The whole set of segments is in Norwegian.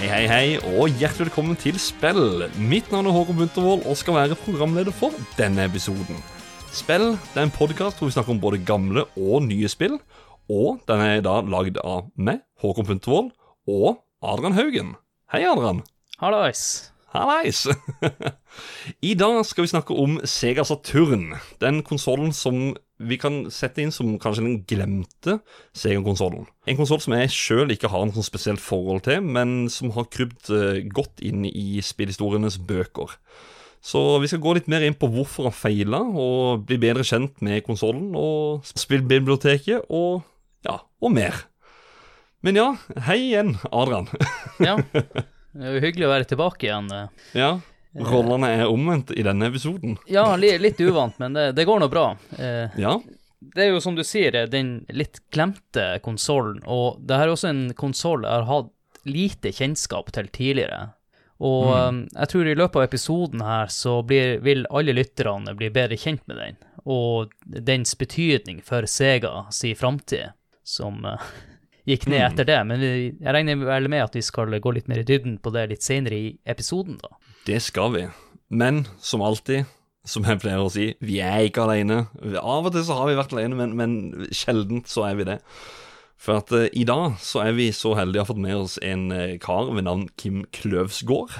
Hei, hei, og hjertelig velkommen til Spill. Mitt navn er Håkon Buntervold og skal være programleder for denne episoden. Spill det er en podkast hvor vi snakker om både gamle og nye spill. Og den er da lagd av meg, Håkon Puntervold, og Adrian Haugen. Hei, Adrian. Hallois. Hallais! I dag skal vi snakke om Sega Saturn. Den konsollen som vi kan sette inn som kanskje den glemte Sega-konsollen. En konsoll som jeg sjøl ikke har noe spesielt forhold til, men som har krypt eh, godt inn i spillhistorienes bøker. Så vi skal gå litt mer inn på hvorfor han feila, og bli bedre kjent med konsollen og spillbiblioteket, og ja, og mer. Men ja, hei igjen, Adrian. Ja. Det er jo hyggelig å være tilbake igjen. ja, rollene er omvendt i denne episoden. Ja, litt uvant, men det, det går nå bra. Eh, Ja, Det er jo som du sier, eh, den litt glemte konsollen, og det her er også en konsoll jeg har hatt lite kjennskap til tidligere. Og mm. jeg tror i løpet av episoden her så blir, vil alle lytterne bli bedre kjent med den, og dens betydning for Sega si framtid, som uh, gikk ned etter det. Men vi, jeg regner vel med at vi skal gå litt mer i dybden på det litt senere i episoden, da. Det skal vi. Men som alltid, som jeg pleier å si, vi er ikke alene. Av og til så har vi vært alene, men, men sjeldent så er vi det. For at uh, i dag så er vi så heldige å ha fått med oss en uh, kar ved navn Kim Kløvsgård,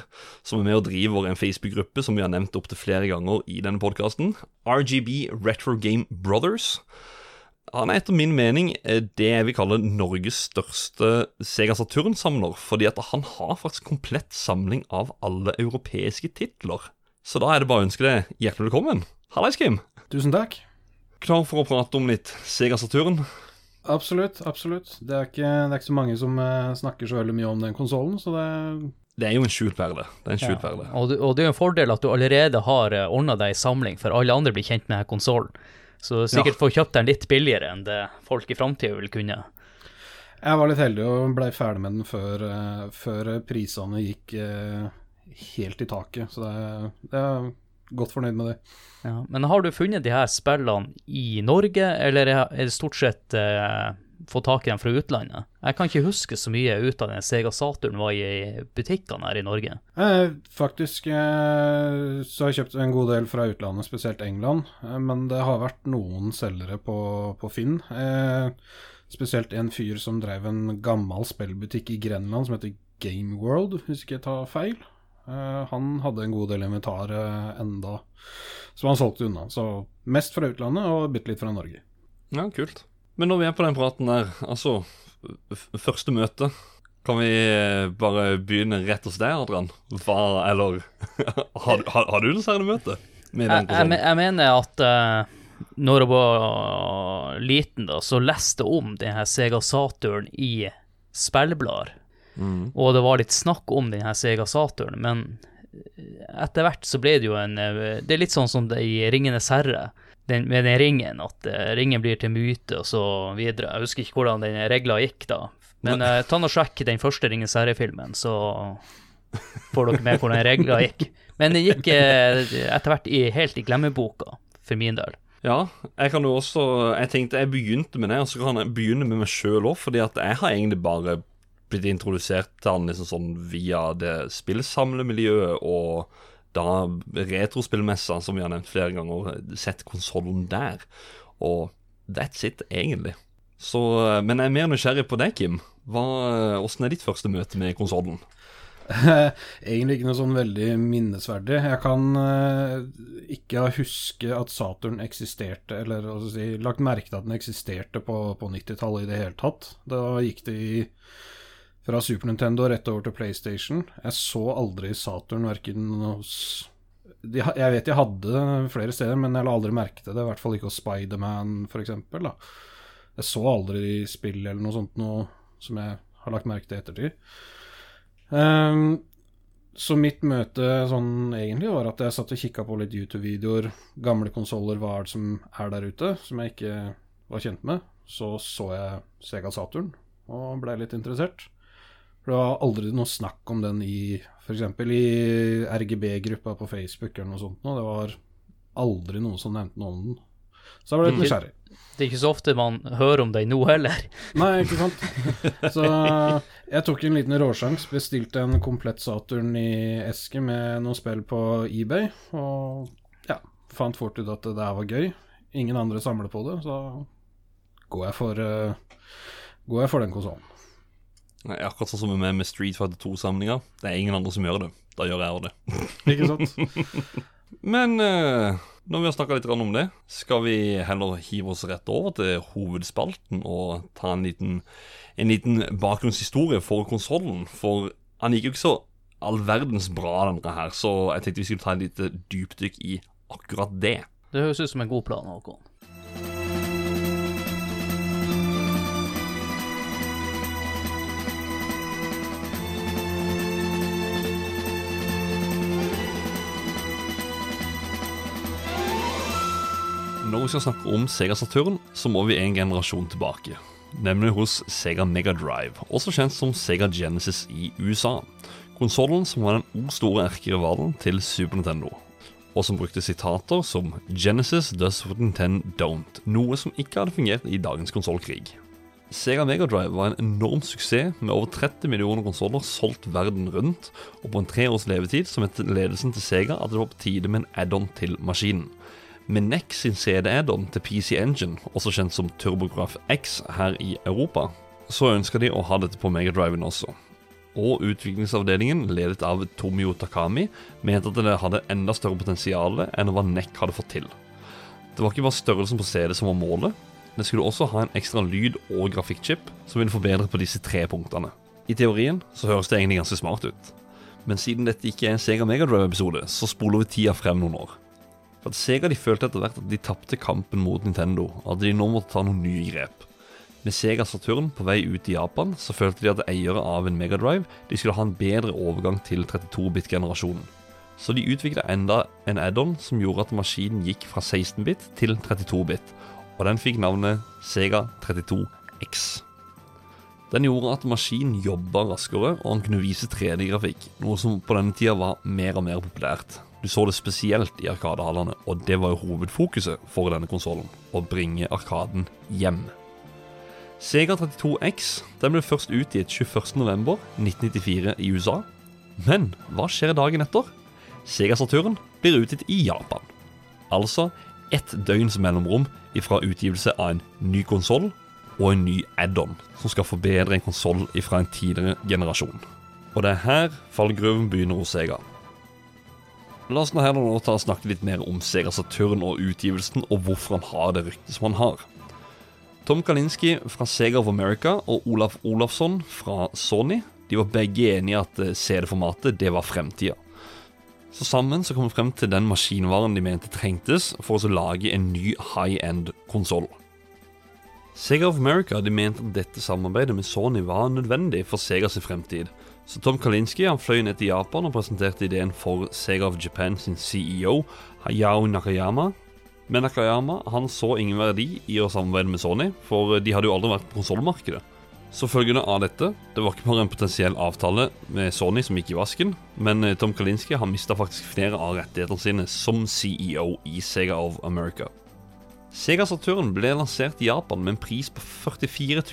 som er med og driver en Facebook-gruppe som vi har nevnt opptil flere ganger i denne podkasten. RGB Retro Game Brothers. Han er etter min mening eh, det jeg vil kalle Norges største Sega Saturn-samler, fordi at han har faktisk komplett samling av alle europeiske titler. Så da er det bare å ønske deg hjertelig velkommen. Hallais, Kim. Tusen takk. Klar for å prate om litt Sega Saturn? Absolutt, absolutt. Det er ikke, det er ikke så mange som eh, snakker så veldig mye om den konsollen, så det Det er jo en skjult perle. Det er en skjult perle. Og, og det er jo en fordel at du allerede har ordna deg samling, for alle andre blir kjent med konsollen. Så sikkert får kjøpt den litt billigere enn det folk i framtida vil kunne. Jeg var litt heldig og blei ferdig med den før, eh, før prisene gikk eh, helt i taket, så det, det godt fornøyd med det. Ja. Men har du funnet de her spillene i Norge, eller er det stort sett eh, fått tak i dem fra utlandet? Jeg kan ikke huske så mye ut av den Sega Saturn var i butikkene her i Norge. Eh, faktisk eh, så har jeg kjøpt en god del fra utlandet, spesielt England, eh, men det har vært noen selgere på, på Finn. Eh, spesielt en fyr som drev en gammel spillbutikk i Grenland som heter Game World, hvis ikke jeg tar feil. Eh, han hadde en god del inventar enda som han solgte unna. Så mest fra utlandet og bitte litt fra Norge. Ja, kult. Men når vi er på den praten der, altså f Første møte. Kan vi eh, bare begynne rett hos deg, Adrian? Hva, eller har, har, har du møte med den Jeg, jeg, jeg mener at uh, når jeg var liten, da, så leste jeg om denne Sega Saturn i spillblader. Mm. Og det var litt snakk om den her Sega Saturn, men etter hvert så ble det jo en eh, Det er litt sånn som det i Ringenes herre, den, med den ringen, at eh, ringen blir til myte og så videre. Jeg husker ikke hvordan den regla gikk da. Men uh, ta og sjekk den første Ringenes herre-filmen, så får dere med hvordan regla gikk. Men den gikk uh, etter hvert i, helt i glemmeboka, for min del. Ja, jeg kan jo også Jeg tenkte jeg begynte med det, og så kan jeg begynne med meg sjøl òg, fordi at jeg har egentlig bare blitt introdusert til han liksom sånn via det spillsamlemiljøet og da retrospillmessa, som vi har nevnt flere ganger, sett konsollen der. Og that's it, egentlig. Så, men jeg er mer nysgjerrig på deg, Kim. Hva- Åssen er ditt første møte med konsollen? Egentlig ikke noe sånn veldig minnesverdig. Jeg kan eh, ikke huske at Saturn eksisterte, eller hva skal si, lagt merke til at den eksisterte på, på 90-tallet i det hele tatt. Da gikk det i, fra Super Nintendo rett over til PlayStation. Jeg så aldri Saturn verken hos Jeg vet jeg hadde flere steder, men jeg la aldri merke til det. I hvert fall ikke hos Spiderman, f.eks. Jeg så aldri spill eller noe sånt noe som jeg har lagt merke til i ettertid. Um, så mitt møte sånn egentlig var at jeg satt og kikka på litt YouTube-videoer. Gamle konsoller, hva er det som er der ute, som jeg ikke var kjent med, så så jeg Sega Saturn og ble litt interessert. For det var aldri noe snakk om den i f.eks. i RGB-gruppa på Facebook eller noe sånt. Og det var aldri noen som nevnte noe om den. Så jeg ble litt nysgjerrig. Det er ikke så ofte man hører om den nå heller. Nei, ikke sant. Så jeg tok en liten råsjans, bestilte en komplett Saturn i eske med noen spill på eBay, og ja, fant fort ut at det der var gøy. Ingen andre samler på det, så går jeg for, uh, går jeg for den konsollen. Akkurat sånn som med, med Street Fighter 2-samlinga. Det er ingen andre som gjør det. Da gjør jeg det. Ikke sant? Men uh, når vi har snakka litt om det, skal vi heller hive oss rett over til hovedspalten og ta en liten, en liten bakgrunnshistorie for konsollen. For han gikk jo ikke så all verdens bra, denne her, så jeg tenkte vi skulle ta et lite dypdykk i akkurat det. Det høres ut som en god plan, Håkon. Når vi skal snakke om Sega Saturn, så må vi en generasjon tilbake. Nemlig hos Sega Mega Drive, også kjent som Sega Genesis i USA. Konsollen som var den store erkerivalen til Super Nintendo. Og som brukte sitater som 'Genesis does what Nintendo don't', noe som ikke hadde fungert i dagens konsollkrig. Sega Mega Drive var en enorm suksess med over 30 millioner konsoller solgt verden rundt, og på en tre års levetid så mente ledelsen til Sega at det var på tide med en add-on til maskinen. Med NEC sin CD-add-on til PC Engine, også kjent som TurboGraf X her i Europa, så ønska de å ha dette på Megadriven også. Og utviklingsavdelingen, ledet av Tomio Takami, mente at det hadde enda større potensial enn hva NEC hadde fått til. Det var ikke bare størrelsen på CD som var målet, det skulle også ha en ekstra lyd- og grafikkchip som ville forbedre på disse tre punktene. I teorien så høres det egentlig ganske smart ut, men siden dette ikke er en Sega Megadrive-episode, så spoler vi tida frem noen år. For at Sega de følte etter hvert at de tapte kampen mot Nintendo, og at de nå måtte ta noen nye grep. Med Sega Saturn på vei ut i Japan, så følte de at eiere av en Megadrive de skulle ha en bedre overgang til 32-bit-generasjonen. Så de utvikla enda en add-on som gjorde at maskinen gikk fra 16-bit til 32-bit, og den fikk navnet Sega 32X. Den gjorde at maskinen jobba raskere, og han kunne vise 3D-grafikk, noe som på denne tida var mer og mer populært. Du så det spesielt i Arkadehallene, og det var jo hovedfokuset for denne konsollen. Å bringe Arkaden hjem. Sega 32X den ble først utgitt 21.11.1994 i USA. Men hva skjer dagen etter? Sega Saturn blir utgitt i Japan. Altså ett døgns mellomrom ifra utgivelse av en ny konsoll og en ny add-on som skal forbedre en konsoll fra en tidligere generasjon. Og det er her fallgruven begynner hos Sega. La oss nå heller nå ta og snakke litt mer om Sega Saturn og utgivelsen, og hvorfor han har det ryktet som han har. Tom Kalinski fra Sega of America og Olaf Olafsson fra Sony de var begge enige at eh, CD-formatet det var fremtida. Så sammen så kom vi frem til den maskinvaren de mente trengtes for å lage en ny high-end konsoll. Sega of America de mente at dette samarbeidet med Sony var nødvendig for Segas fremtid, så Tom Kalinski han fløy ned til Japan og presenterte ideen for Sega of Japan sin CEO, Hayao Nakayama. Men Nakayama han så ingen verdi i å samarbeide med Sony, for de hadde jo aldri vært på konsollmarkedet. Så følgende av dette, det var ikke bare en potensiell avtale med Sony som gikk i vasken, men eh, Tom Kalinski har mista faktisk flere av rettighetene sine som CEO i Sega of America. Sega Saturn ble lansert i Japan med en pris på 44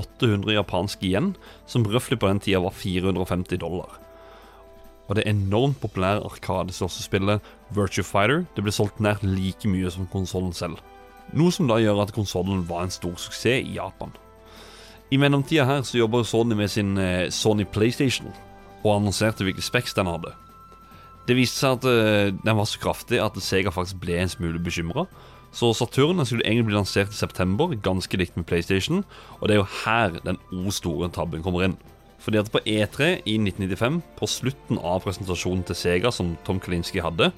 800 japanske yen, som røftlig på den tida var 450 dollar. Og det enormt populære Arkadestørrelsesspillet Virtue Fighter det ble solgt nær like mye som konsollen selv. Noe som da gjør at konsollen var en stor suksess i Japan. I mellomtida her så jobber Sony med sin eh, Sony PlayStation, og annonserte hvilke specs den hadde. Det viste seg at eh, den var så kraftig at Sega faktisk ble en smule bekymra, så Saturn skulle egentlig bli lansert i september, ganske likt med PlayStation. Og det er jo her den o store tabben kommer inn. Fordi at på E3 i 1995, på slutten av presentasjonen til Sega som Tom Kalinski hadde,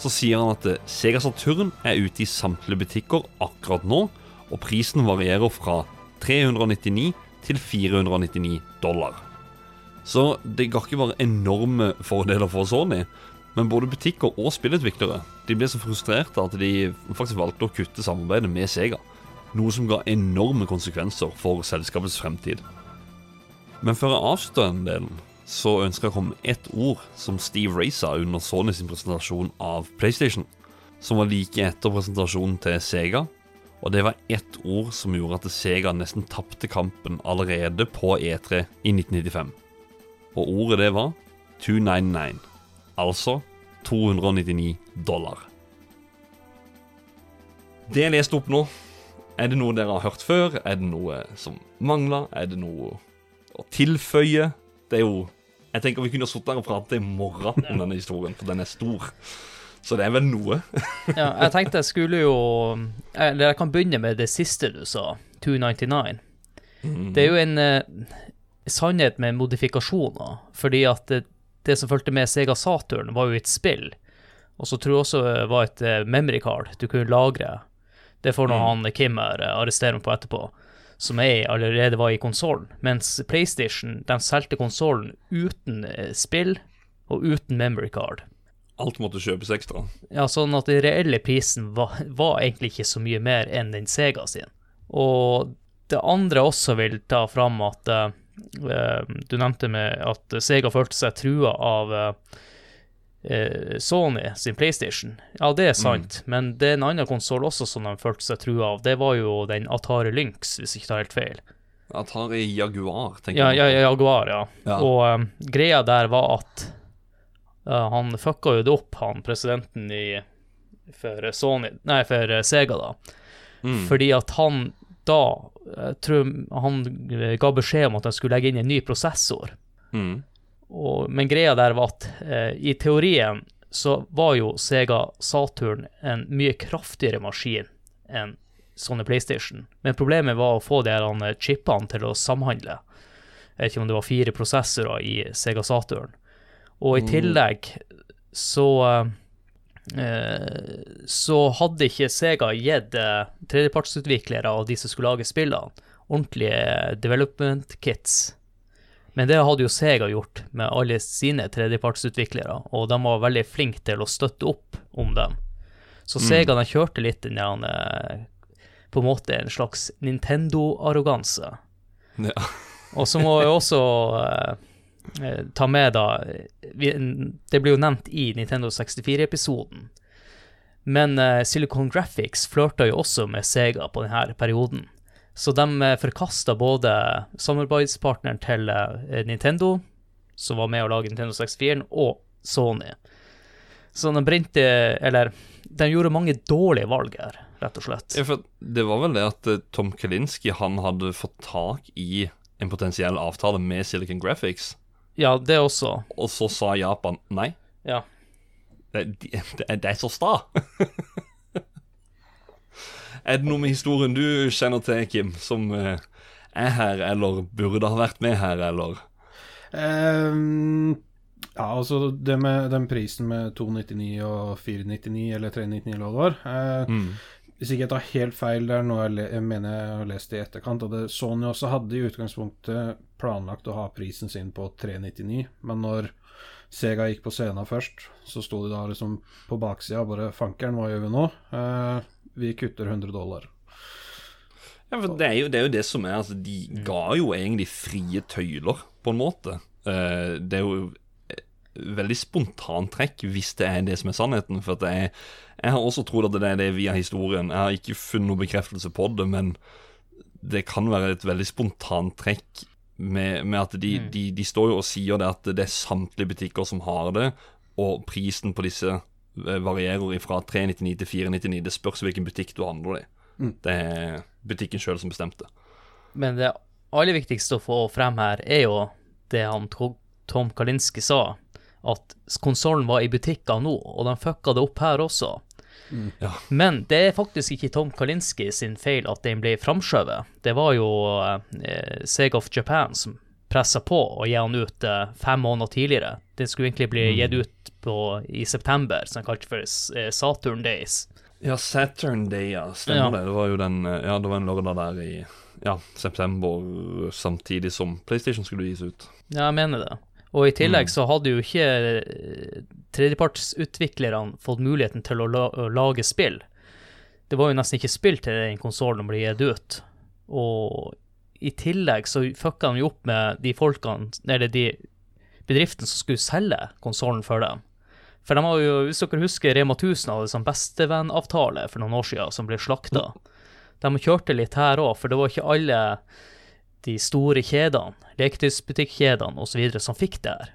så sier han at eh, Sega Saturn er ute i samtlige butikker akkurat nå, og prisen varierer fra 399 til 499 dollar. Så det ga ikke bare enorme fordeler for Sony, men både butikker og spillutviklere de ble så frustrerte at de faktisk valgte å kutte samarbeidet med Sega. noe som ga enorme konsekvenser for selskapets fremtid. Men før jeg avslutter den delen, så ønsker jeg å komme med ett ord som Steve Ray sa under Sony sin presentasjon av PlayStation, som var like etter presentasjonen til Sega. Og det var ett ord som gjorde at Sega nesten tapte kampen allerede på E3 i 1995. Og ordet det var 299, altså 299 dollar. Det jeg leste opp nå, er det noe dere har hørt før? Er det noe som mangler? Er det noe å tilføye? Det er jo Jeg tenker vi kunne sittet her og pratet i morgen om denne historien, for den er stor. Så det er vel noe. Ja, jeg tenkte jeg skulle jo Eller jeg kan begynne med det siste du sa, 299. Det er jo en eh, sannhet med modifikasjoner, fordi at det, det som fulgte med Sega Saturn, var jo et spill. Og så tror jeg også det var et eh, memory card du kunne lagre. Det får nå han Kim her eh, arrestere meg på etterpå, som jeg allerede var i konsollen. Mens PlayStation de solgte konsollen uten eh, spill og uten memory card. Alt måtte kjøpes ekstra. Ja, sånn at den reelle prisen var, var egentlig ikke så mye mer enn den Sega sin. Og det andre også vil ta fram at eh, eh, Du nevnte med at Sega følte seg trua av eh, eh, Sony sin PlayStation. Ja, det er sant, men det er en annen konsoll også som de følte seg trua av. Det var jo den Atari Lynx, hvis jeg ikke tar helt feil. Atari Jaguar, tenker jeg. ja, ja, Jaguar, ja. Ja. Og um, greia der var at uh, han fucka jo det opp, han presidenten i for Sony Nei, for eh, Sega, da. Mm. Fordi at han da jeg tror han eh, ga beskjed om at han skulle legge inn en ny prosessor. Mm. Og, men greia der var at eh, i teorien så var jo Sega Saturn en mye kraftigere maskin enn sånne PlayStation. Men problemet var å få de her eh, chipene til å samhandle. Jeg vet ikke om det var fire prosessorer i Sega Saturn. Og i tillegg så eh, så hadde ikke Sega gitt eh, tredjepartsutviklere og de som skulle lage spillene, ordentlige development kits. Men det hadde jo Sega gjort med alle sine tredjepartsutviklere, og de var veldig flinke til å støtte opp om dem. Så Sega de kjørte litt den der, eh, på en måte en slags Nintendo-arroganse. Ja. Og så må jeg også eh, eh, ta med, da Det blir jo nevnt i Nintendo 64-episoden. Men uh, Silicon Graphics flørta jo også med Sega på denne perioden. Så de eh, forkasta både samarbeidspartneren til eh, Nintendo, som var med å lage Nintendo 64-en, og Sony. Så de brente Eller, de gjorde mange dårlige valg her, rett og slett. Ja, for det var vel det at eh, Tom Kalinski han hadde fått tak i en potensiell avtale med Silicon Graphics, Ja, det også. og så sa Japan nei. Ja. Det, det, det, er- det er så sta. er det noe med historien du kjenner til, Kim, som eh, er her, eller burde ha vært med her, eller? Um, ja, altså det med den prisen med 299 og 499, eller 399 eller hva det var eh, Mm. Hvis ikke jeg tar helt feil, det er noe jeg, le jeg mener jeg har lest i etterkant. Og det, Sony også hadde i utgangspunktet planlagt å ha prisen sin på 399, men når Sega gikk på scenen først, så sto de da liksom på baksida bare Fankeren, hva gjør vi nå? Eh, vi kutter 100 dollar. Ja, for det er, jo, det er jo det som er altså, De ga jo egentlig frie tøyler, på en måte. Eh, det er jo veldig spontant trekk, hvis det er det som er sannheten. For er, jeg har også trodd at det er det via historien. Jeg har ikke funnet noen bekreftelse på det, men det kan være et veldig spontant-trekk med, med at de, de, de står jo og sier det at det er samtlige butikker som har det, og prisen på disse eh, varierer fra 399 til 499. Det spørs hvilken butikk du handler i. Det er butikken sjøl som bestemte. Men det aller viktigste å få frem her, er jo det han Tom Kalinski sa, at konsollen var i butikker nå, og de fucka det opp her også. Ja. Men det er faktisk ikke Tom Kalinski sin feil at den ble framskjøvet. Det var jo eh, Sega of Japan som pressa på å gi han ut eh, fem måneder tidligere. Den skulle egentlig bli gitt ut på, i september, som de kalte for eh, Saturn Days. Ja, Saturn Day, ja. Stemmer Ja. det. Det var jo den eh, Ja, det var en lørdag der i ja, september, samtidig som PlayStation skulle gis ut. Ja, jeg mener det. Og i tillegg så hadde jo ikke eh, tredjepartsutviklerne fått muligheten til å, la å lage spill. det var jo nesten ikke spill til den konsollen ble gitt ut. Og i tillegg så fucka de jo opp med de folkene, eller de bedriftene som skulle selge konsollen for dem. For de har jo, hvis dere husker, Rema 1000 hadde sånn bestevennavtale for noen år siden som ble slakta. De kjørte litt her òg, for det var ikke alle de store kjedene, leketøysbutikkjedene osv. som fikk det her.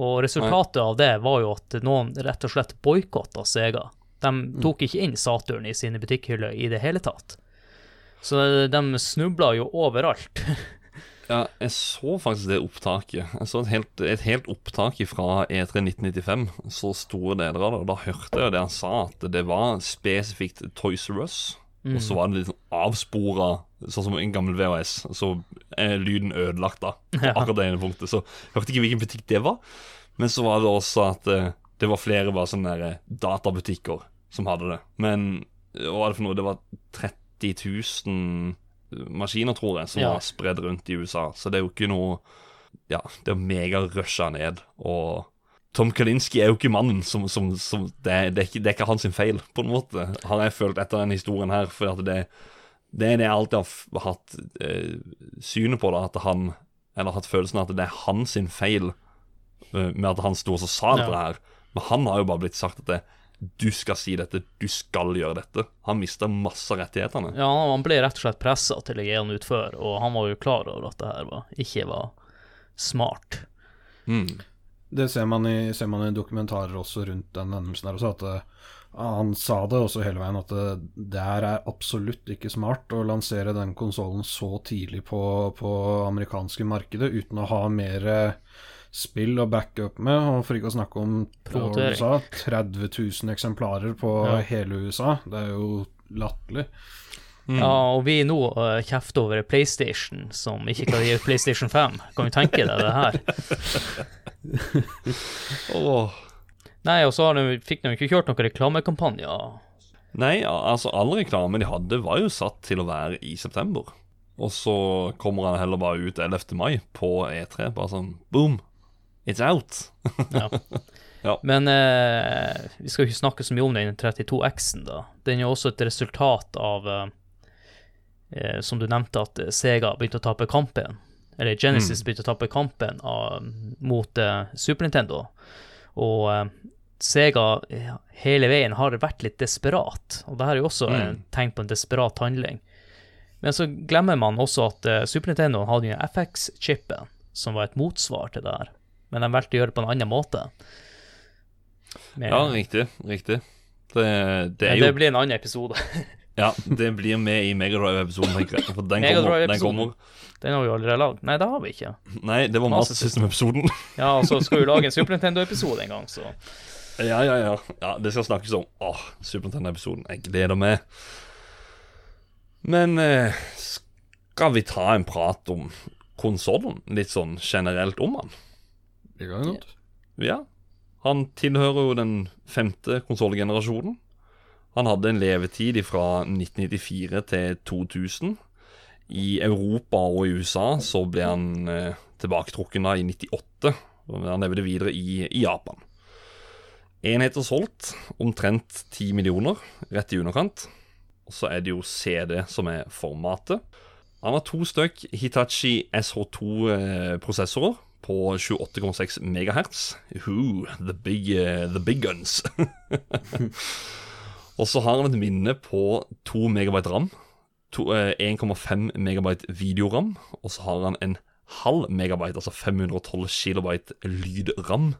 Og resultatet av det var jo at noen rett og slett boikotta Sega. De tok ikke inn Saturn i sine butikkhyller i det hele tatt. Så de snubla jo overalt. Ja, jeg så faktisk det opptaket. Jeg så et helt, et helt opptak fra E E3 1995. Så store deler av det. Og da hørte jeg det han sa, at det var spesifikt Toys R Us. Og så var det litt sånn avspora, sånn som en gammel VHS. Så er lyden ødelagt da, på akkurat det ene punktet. Så jeg hørte ikke hvilken butikk det var. Men så var det også at eh, det var flere bare sånne der, eh, databutikker som hadde det. Men eh, hva var det for noe? Det var 30 000 maskiner, tror jeg, som Ja. var spredd rundt i USA. Så det er jo ikke noe Ja, det er megarusha ned. Og Tom Kalinski er jo ikke mannen som, som, som det, er, det, er ikke, det er ikke hans feil, på en måte, har jeg følt etter denne historien her. For at det, det er det jeg alltid har hatt eh, synet på, da, at han Eller hatt følelsen av at det er hans sin feil eh, med at han sto og sa dette Ja. her. Men han har jo bare blitt sagt at det, du skal si dette, du skal gjøre dette. Han mista masse rettighetene. Ja, han ble rett og slett pressa til å gi han ut før, og han var jo klar over at det her var, ikke var smart. Mm. Det ser man, i, ser man i dokumentarer også rundt den hendelsen her, også, at eh, han sa det også hele veien, at det, det her er absolutt ikke smart å lansere den konsollen så tidlig på, på amerikanske markedet uten å ha mer eh, spill å backe opp med, og for ikke å snakke om hva var det du sa, 30 000 eksemplarer på Ja. hele USA. Det er jo latterlig. Mm. Ja, og vi nå uh, kjefter over PlayStation, som ikke kan gi ut PlayStation 5. Kan du tenke deg det her? Åh. Nei, og så de, fikk de ikke kjørt noen reklamekampanjer. Nei, altså all reklame de hadde, var jo satt til å være i september. Og så kommer han heller bare ut 11. mai på E3. Bare sånn boom, it's out. Ja. Ja. Men eh, vi skal jo ikke snakke så mye om den 32X-en, da. Den er jo også et resultat av, eh, eh, som du nevnte, at Sega begynte å tape kampen. Eller Genesis begynte å tape kampen av, mot eh, Super Nintendo. Og eh, Sega eh, hele veien har vært litt desperat, og det her er jo også Mm. tegn på en desperat handling. Men så glemmer man også at eh, Super Nintendo hadde jo FX-chipen, som var et motsvar til det her. Men de valgte å gjøre det på en annen måte. Med, Ja, riktig. Riktig. Det, det jo det blir en annen episode. Ja, det blir med i Megadrive-episoden, tenker jeg. For den kommer. Den kommer. Den har vi allerede lagd. Nei, det har vi ikke. Nei, det var Master System-episoden. Ja, og så skal vi lage en Super Nintendo-episode en gang, så ja, ja, ja. ja. Det skal snakkes om. Åh, Super Nintendo-episoden. Jeg gleder meg. Men eh, skal vi ta en prat om konsollen? Litt sånn generelt om? Det kan godt. Ja. Han tilhører jo den femte konsollgenerasjonen. Han hadde en levetid fra 1994 til 2000. I Europa og i USA så ble han eh, tilbaketrukken da i 98. og Han levde videre i, i Japan. Enheter solgt, omtrent 10 millioner, rett i underkant. Og så er det jo CD som er formatet. Han har to stykk Hitachi SH2-prosessorer på 28,6 MHz. Who, the, big, uh, the big guns. og så har han et minne på 2 megabyte ram. eh, 1,5 megabyte videoram. Og så har han en halv megabyte, altså 512 kilobyte lydram.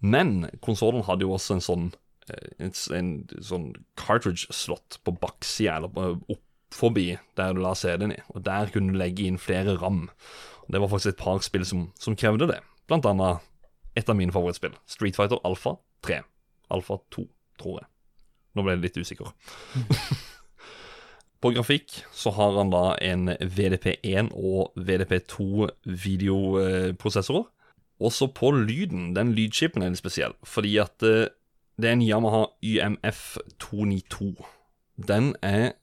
Men konsollen hadde jo også en sånn eh, en, en sånn cartridge-slott på baksida, eller opp forbi der du la CD-en i. Og der kunne du legge inn flere ram. Og Det var faktisk et par spill som, som krevde det. Blant annet et av mine favorittspill, Street Fighter Alpha 3. Alpha 2, tror jeg. Nå ble jeg litt usikker. På grafikk så har han da en VDP1 og VDP2 videoprosessorer. Også på lyden, den lydchipen er litt spesiell, fordi at eh, det er en Yamaha YMF 292. Den er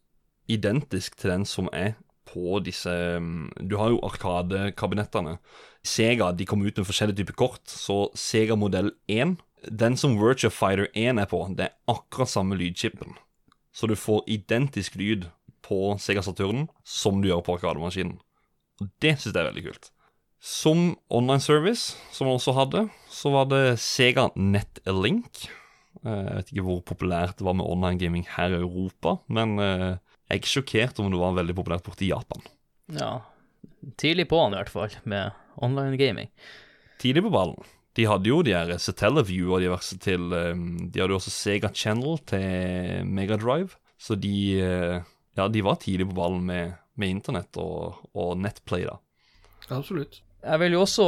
identisk til den som er på disse mm, Du har jo Arkadekabinettene. Sega de kom ut med forskjellige typer kort, så Sega modell 1 Den som Virtua Fighter 1 er på, det er akkurat samme lydchipen. Så du får identisk lyd på Sega Saturnen som du gjør på Arkademaskinen. Og det syns jeg er veldig kult. Som online service, som man også hadde, så var det Sega NetLink. Eh, Jeg vet ikke hvor populært det var med online gaming her i Europa, men eh, jeg er ikke sjokkert om det var veldig populært borte i Japan. Ja, tidlig på han i hvert fall, med online gaming. Tidlig på ballen. De hadde jo de her Satellaview og diverse til eh, De hadde jo også Sega Channel til Megadrive, så de eh, Ja, de var tidlig på ballen med, med internett og, og nettplay, da. Absolutt. Jeg vil jo også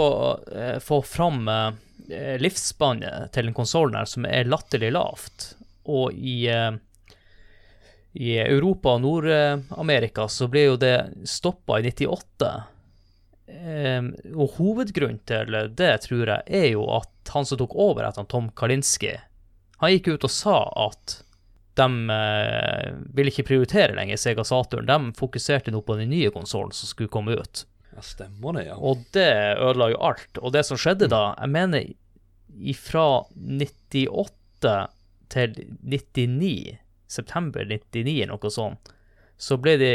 eh, få fram eh, livsspannet til den konsollen her, som er latterlig lavt. Og i, eh, i Europa og Nord-Amerika så ble jo det stoppa i 98. Eh, og hovedgrunnen til det, tror jeg, er jo at han som tok over etter Tom Kalinski, han gikk ut og sa at de eh, ville ikke prioritere lenger Sega Saturn. De fokuserte nå på den nye konsollen som skulle komme ut. Ja, stemmer det, ja. Og det ødela jo alt. Og det som skjedde da, jeg mener ifra 98 til 99, september 99 eller noe sånt, så ble det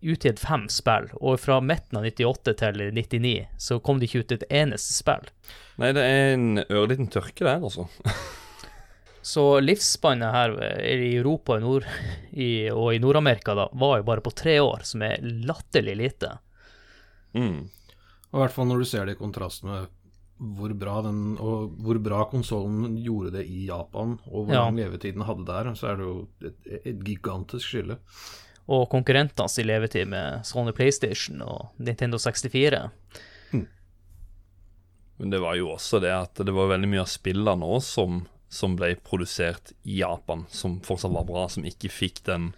utgitt fem spill. Og fra midten av 98 til 99 så kom det ikke ut et eneste spill. Nei, det er en ørliten tørke der, altså. Så livsspannet her i Europa og, Nord i, og i Nord-Amerika da, var jo bare på tre år, som er latterlig lite. Mm. Og i hvert fall når du ser det i kontrast med hvor bra den og hvor bra konsollen gjorde det i Japan, og hvor lang ja. levetiden hadde der, så er det jo et, et gigantisk skille. Og konkurrentenes i levetid med Sony PlayStation og Nintendo 64. Men det var jo også det at det var veldig mye av spillene òg som, som ble produsert i Japan, som fortsatt var bra, som ikke fikk den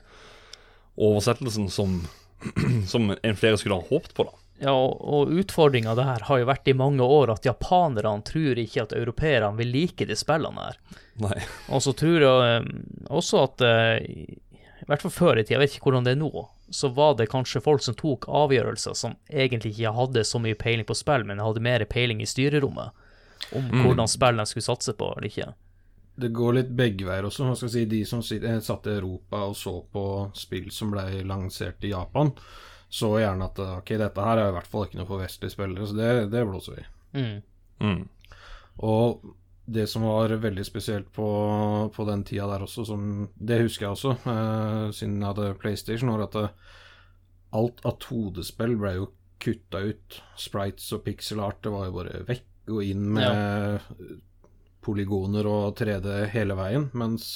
oversettelsen som, som en flere skulle ha håpet på, da. Ja, og, og utfordringa der har jo vært i mange år at japanerne tror ikke at europeerne vil like de spillene her. Nei. Og så tror jeg eh, også at eh, I hvert fall før i tida, jeg vet ikke hvordan det er nå, så var det kanskje folk som tok avgjørelser som egentlig ikke hadde så mye peiling på spill, men hadde mer peiling i styrerommet om hvordan spill de skulle satse på eller ikke. Det går litt begge veier også. Man skal si, De som eh, satt i Europa og så på spill som ble lansert i Japan, så gjerne at ok, dette her er i hvert fall ikke noe for vestlige spillere, så det, det blåser vi. Mm. Mm. Og det som var veldig spesielt på, på den tida der også, som, det husker jeg også, eh, siden jeg hadde PlayStation, var at det, alt av 2D-spill ble jo kutta ut. Sprites og pixel art, det var jo bare vekk og inn med polygoner og 3D hele veien. Mens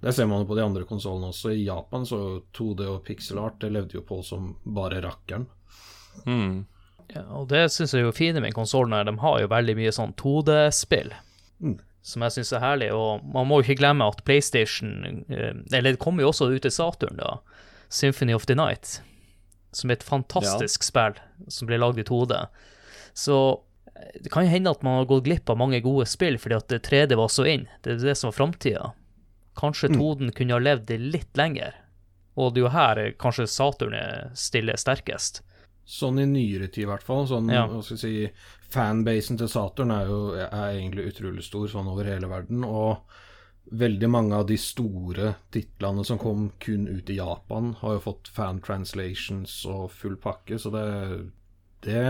det ser man jo på de andre konsollene også. I Japan så 2D og pixel art det levde jo på som bare rakkeren. Mm. Ja, og det syns jeg er jo fine med konsollene. De har jo veldig mye sånn 2D-spill. Mm. Som jeg syns er herlig. Og man må jo ikke glemme at PlayStation eh, Eller det kommer jo også ut til Saturn, da. Symphony of the Night. Som er et fantastisk spill som ble lagd i 2D. Så eh, det kan jo hende at man har gått glipp av mange gode spill fordi at det 3D var så inn. Det er det som var framtida. Kanskje 2D kunne ha levd litt lenger. Og det er jo her eh, kanskje Saturn er stille sterkest. Sånn i nyere tid, i hvert fall. Sånn, Ja. hva skal jeg si, Fanbasen til Saturn er jo er egentlig utrolig stor sånn over hele verden. Og veldig mange av de store titlene som kom kun ut i Japan, har jo fått fan translations og full pakke, så det, det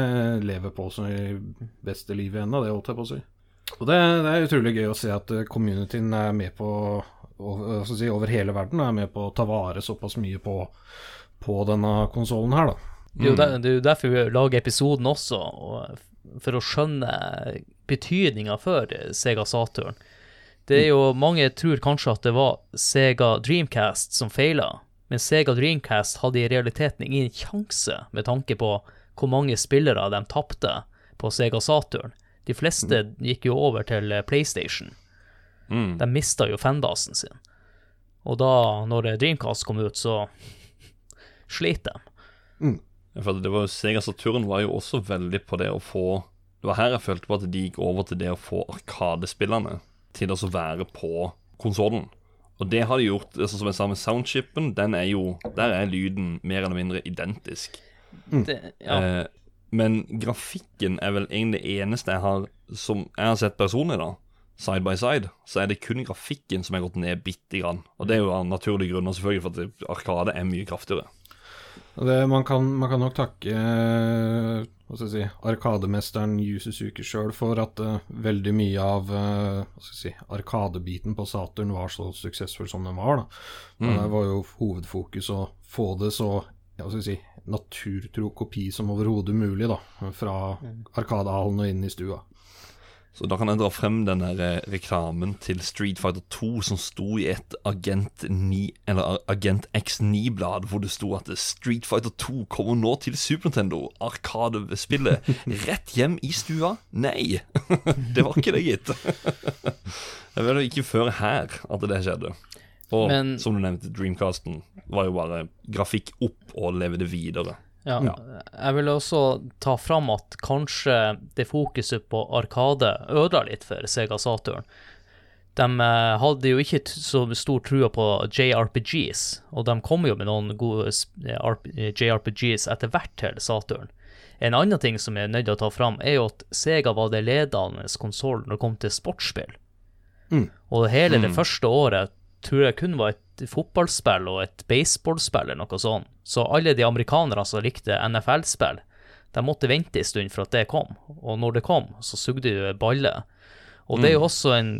lever på som i beste livet ennå, det holdt jeg på å si. Og det, det er utrolig gøy å se at eh, communityen er med på over, si, over hele verden er med på å ta vare såpass mye på, på denne konsollen her, da. Der, det er jo derfor vi lager episoden også, og for å skjønne betydninga for Sega Saturn. Det er jo, Mange tror kanskje at det var Sega Dreamcast som feila, men Sega Dreamcast hadde i realiteten ingen sjanse med tanke på hvor mange spillere de tapte på Sega Saturn. De fleste gikk jo over til PlayStation. Mm. De mista jo fanbasen sin. Og da, når Dreamcast kom ut, så sliter de. Ja, For det var jo Sega Saturn var jo også veldig på det å få Det var her jeg følte på at de gikk over til det å få arkadespillene til å være på konsollen. Og det har de gjort, altså som jeg sa med soundchipen, den er jo Der er lyden mer eller mindre identisk. Det, ja. Eh, men grafikken er vel egentlig det eneste jeg har som jeg har sett personlig, da, side by side, så er det kun grafikken som er gått ned bitte grann. Og det er jo av naturlige grunner, selvfølgelig, for at Arkade er mye kraftigere. Det, man, kan, man kan nok takke eh, hva skal jeg si, arkademesteren Yu Suzuki sjøl for at uh, veldig mye av uh, hva skal jeg si, arkadebiten på Saturn var så suksessfull som den var. da. Men Mm. Det var jo hovedfokus å få det så ja, hva skal jeg si, naturtro kopi som overhodet mulig da, fra Arkadehallen og inn i stua. Så da kan jeg dra frem den der eh, reklamen til Street Fighter 2 som sto i et Agent 9, eller Agent X9-blad, hvor det sto at Street Fighter 2 kommer nå til Super Nintendo. Arkadespillet rett hjem i stua? Nei, det var ikke det, gitt. Det var ikke før her at det skjedde. Og Men- som du nevnte, Dreamcasten var jo bare grafikk opp og levde videre. Ja. Jeg vil også ta fram at kanskje det fokuset på Arkade ødela litt for Sega Saturn. De eh, hadde jo ikke så stor trua på JRPGs, og de kom jo med noen gode eh, RP JRPGs etter hvert til Saturn. En annen ting som jeg er nødt til å ta fram, er jo at Sega var det ledende konsollen når det kom til sportsspill. Mm. Og hele det Mm. første året tror jeg kun var et fotballspill og et baseballspill eller noe sånt. Så alle de amerikanerne som likte NFL-spill, de måtte vente en stund for at det kom. Og når det kom, så sugde det balle. Og det er jo også en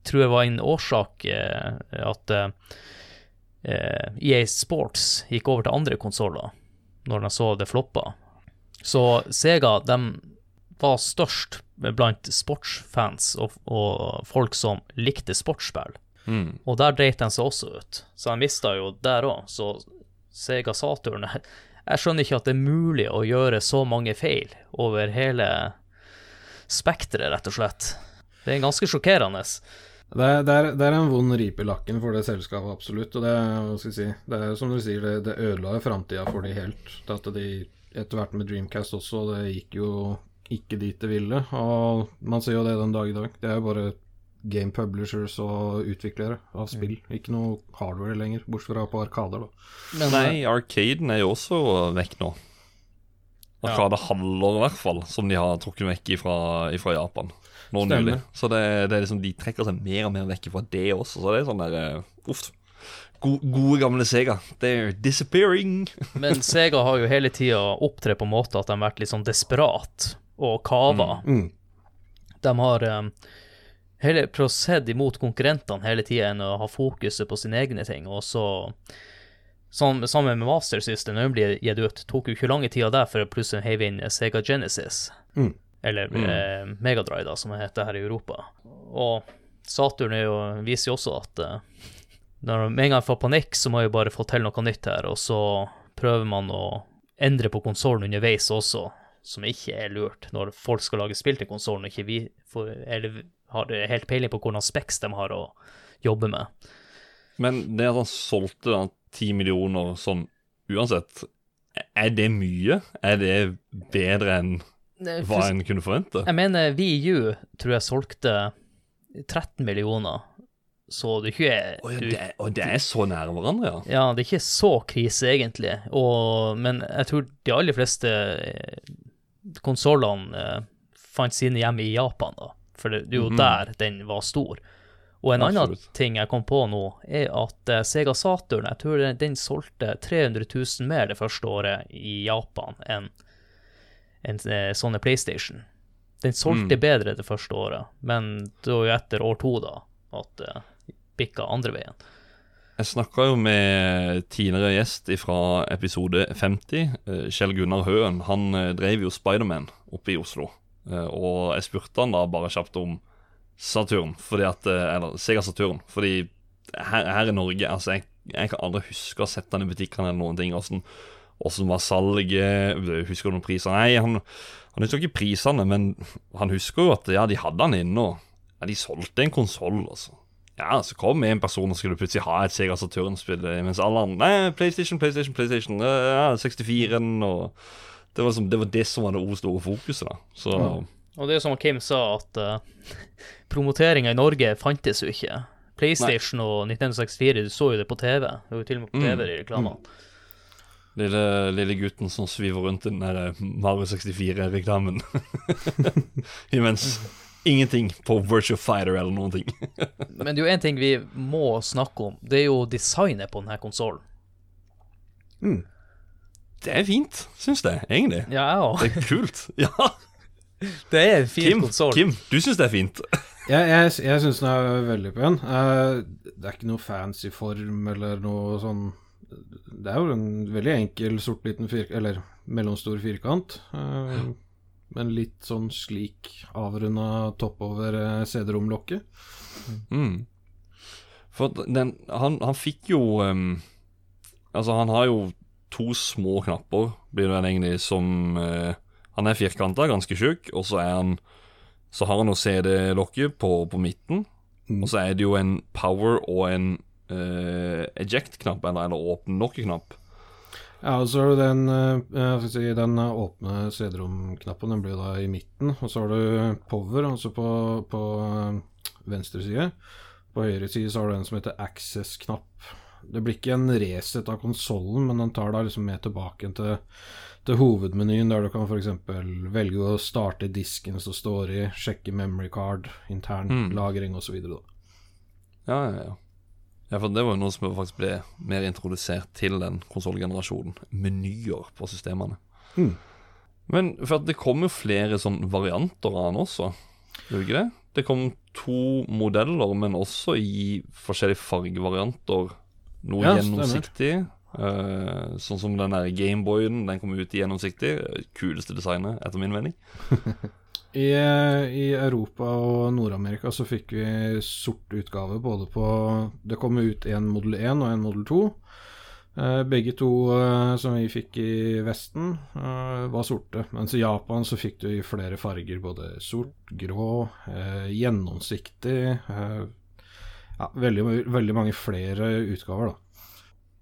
Tror jeg var en årsak eh, at eh, eh, EA Sports gikk over til andre konsoller når de så det floppa. Så Sega, de var størst blant sportsfans og, og folk som likte sportsspill. Mm. Og der dreit de seg også ut, så de mista jo der òg. Så Sega Saturn Jeg skjønner ikke at det er mulig å gjøre så mange feil over hele spekteret, rett og slett. Det er ganske sjokkerende. Det er, det, er, det er en vond ripe i lakken for det selskapet, absolutt. Og det, hva skal jeg si, det er som du sier, det, det ødela framtida for de helt. At de etter hvert med Dreamcast også, det gikk jo ikke dit det ville. Og man ser jo det den dag i dag. Det er jo bare game publishers og utviklere av spill. Ikke noe hardware lenger, bortsett fra på Arkader, da. Men Nei, Arcaden er jo også vekk nå. Arkadehaller, i hvert fall, som de har trukket vekk fra, Japan nå nylig. Så det, det er liksom, de trekker seg mer og mer vekk fra det også. Så det er sånn der eh, Uff. Go, gode, gamle Sega. They're disappearing. Men Sega har jo hele tida opptrådt på en måte at de har vært litt sånn desperat og kava. Mm. De har um, hele se imot konkurrentene hele tida enn å ha fokuset på sine egne ting. Og så som, Sammen med Master System, den blir gitt ut, tok jo ikke lange tida der for å plutselig heiv inn Sega Genesis. Mm. Eller eh, Megadrive, da, som det heter her i Europa. Og Saturn jo, viser jo også at eh, når med en gang får panikk, så må jeg bare få til noe nytt her, og så prøver man å endre på konsollen underveis også, som ikke er lurt når folk skal lage spill til konsollen og ikke vi får, eller har helt peiling på hvordan speks de har å jobbe med. Men det at han solgte da ti millioner sånn uansett, er det mye? Er det bedre enn hva en kunne forvente? Jeg mener VU tror jeg solgte 13 millioner, så det er ikke oh, ja, det, og det er så nære hverandre, ja? Ja, det er ikke så krise, egentlig. Og, men jeg tror de aller fleste eh, konsollene eh, fant sine hjem i Japan, da. For det, det er jo mm. der den var stor. Og en annen ting jeg kom på nå, er at eh, Sega Saturn jeg tror den, den solgte 300 000 mer det første året i Japan enn en, eh, sånne PlayStation. Den solgte Mm. bedre det første året, men det var jo etter år to da at det bikka andre veien. Jeg snakka jo med tidligere gjest fra episode 50, eh, Kjell Gunnar Høen. Han drev jo Spiderman oppe i Oslo. Eh, Og jeg spurte han da bare kjapt om Saturn, fordi at eh, Eller Sega Saturn. Fordi her, her i Norge Altså, jeg, jeg kan aldri huske å ha sett han i butikkene eller noen ting. Åssen sånn, var salget? Husker du noen priser? Nei, han, han husker ikke prisene, men han husker jo at ja, de hadde han inne, og ja, de solgte en konsoll, altså. Ja, så kom en person og skulle plutselig ha et Sega Saturn-spill, mens alle andre Nei, PlayStation, PlayStation, PlayStation. eh, Ja, 64-en og det var, som, det var det som var det store fokuset, da. Så Og det er som Kim sa, at uh, promoteringa i Norge fantes jo ikke. PlayStation og 1964, du så jo det på TV. Det var jo til og med på Mm. TV i reklamene. lille, lille gutten som sviver rundt i den der Mario 64-reklamen imens. ingenting på Virtua Fighter eller noen ting. Men det er jo én ting vi må snakke om. Det er jo designet på denne konsollen. Det er fint, syns jeg, egentlig. Ja, jeg. Det er kult. Ja, Det er en fin Kim, konsoll. Kim, du syns det er fint? Jeg, jeg, jeg syns den er veldig pen. Eh, det er ikke noe fancy form eller noe sånn Det er jo en veldig enkel sort liten firkant Eller mellomstor firkant. eh, men litt sånn slik avrunda topp over eh, CD-romlokket. Mm. For den Han, han fikk jo um, Altså, han har jo to små knapper, blir det vel egentlig, som eh, Han er firkanta, ganske tjukk, og så er han Så har han jo CD-lokket på, på midten, Mm. og så er det jo en power og en eh, eject-knapp, eller, eller åpen-lokket-knapp. Ja, og så har du den, eh, si, den åpne CD-rom-knappen, den blir da i midten. Og så har du power, altså på, på eh, venstre side. På høyre side så har du en som heter access-knapp. Det blir ikke en reset av konsollen, men den tar deg liksom med tilbake til, til hovedmenyen, der du kan f.eks. velge å starte disken som står i, sjekke memory card, intern Mm. lagring osv. Ja, ja, ja. Ja, for det var jo noe som faktisk ble mer introdusert til den konsollgenerasjonen. Menyer på systemene. Mm. Men for at det kom jo flere sånn varianter av den også, gjorde ikke det? Det kom to modeller, men også i forskjellige fargevarianter. Noe Ja, gjennomsiktig. Uh, sånn som den der Gameboyen, den kom ut i gjennomsiktig. Kuleste designet, etter min mening. I, I Europa og Nord-Amerika så fikk vi sort utgave både på Det kom ut en Model 1 og en Model 2. Uh, begge to uh, som vi fikk i Vesten, eh, var sorte. Mens i Japan så fikk du i flere farger. Både sort, grå, eh, gjennomsiktig eh, Ja, veldig, veldig mange flere utgaver, da.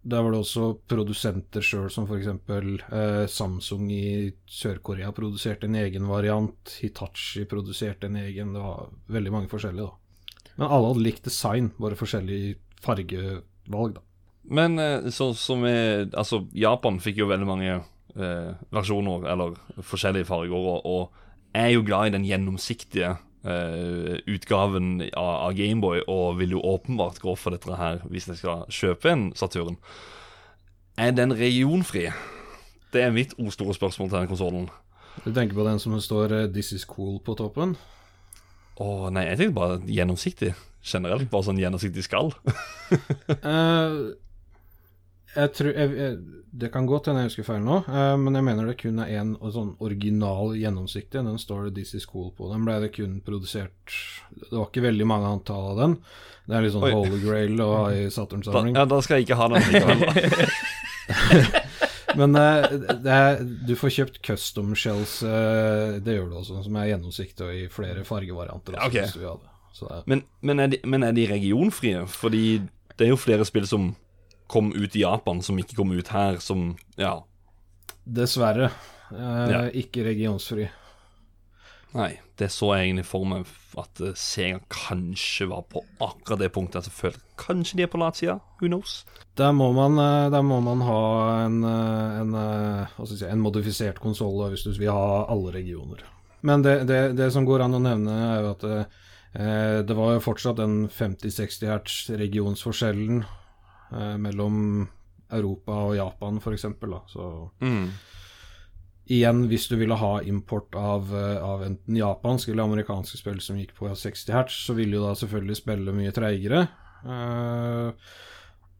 Der var det også produsenter sjøl, som f.eks. Eh, Samsung i Sør-Korea produserte en egen variant. Hitachi produserte en egen. Det var veldig mange forskjellige, da. Men alle hadde likt design, bare forskjellig fargevalg, da. Men sånn så, som er Altså, Japan fikk jo veldig mange eh, versjoner, eller forskjellige farger, og, og er jo glad i den gjennomsiktige eh, utgaven av, av Gameboy, og vil jo åpenbart gå for dette her hvis jeg skal kjøpe en Saturn. Er den regionfri? Det er mitt store spørsmål til den konsollen. Du tenker på den som står uh, 'This is cool' på toppen? Å nei, jeg tenkte bare gjennomsiktig. Generelt, bare sånn gjennomsiktig skall. Eh, jeg tror jeg, jeg, Det kan godt hende jeg husker feil nå, eh, men jeg mener det kun er én sånn original gjennomsiktig. Den står det 'This is cool' på. Den ble det kun produsert Det var ikke veldig mange antall av den. Det er litt sånn Oi. holy grail å ha i Saturn-samling. ja, da skal jeg ikke ha den likevel. Men eh, det er, du får kjøpt custom shells, eh, det gjør du også, som er gjennomsiktig og i flere fargevarianter. Også, okay. Men, men, er de, men er de regionfrie? Fordi det er jo flere spill som kom ut i Japan, som ikke kom ut her, som Ja. dessverre eh, Ja. ikke regionsfri. Nei, det så jeg egentlig for meg at eh, Sega kanskje var på akkurat det punktet. Jeg føler kanskje de er på latsida. Who knows? Der må man, eh, der må man ha en, eh, en, si, en modifisert konsoll hvis du vil ha alle regioner. Men det, det, det som går an å nevne, er jo at eh, det var jo fortsatt den 50-60 hertz regionsforskjellen eh, mellom Europa og Japan, f.eks. Så Mm. igjen, hvis du ville ha import av, eh, av enten japansk eller amerikanske spill som gikk på 60 hertz, så ville jo da selvfølgelig spille mye treigere. Eh,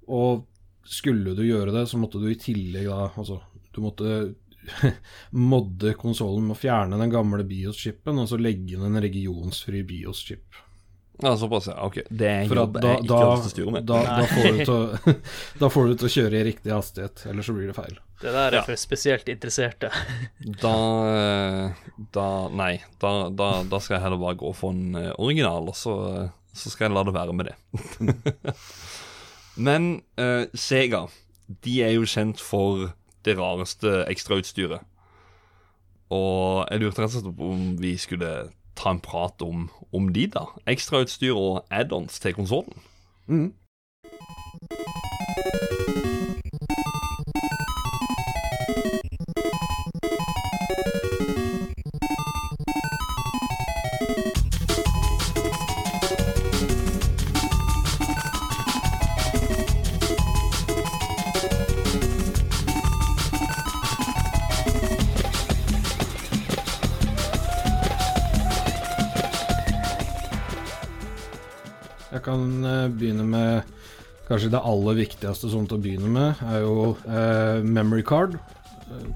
og skulle du gjøre det, så måtte du i tillegg da Altså, du måtte modde konsollen med å fjerne den gamle BIOS-chipen, og så legge inn en regionsfri BIOS-chip. Ja, såpass, ja. Ok. Det er en For at jobb da, jeg ikke da, har lyst til å styre med. da, da, får du til å, da får du til å kjøre i riktig hastighet, ellers så blir det feil. Det der er Ja. for spesielt interesserte. Da, eh, da Nei, da, da, da skal jeg heller bare gå for en eh, original, og så, så skal jeg la det være med det. Men eh, Sega, de er jo kjent for det rareste ekstrautstyret. Og jeg lurte rett og slett på om vi skulle ta en prat om, om de, da. Ekstrautstyr og add-ons til konsollen. Mhm. Kan eh, begynne med Kanskje det aller viktigste sånn til å begynne med, er jo eh, memory card.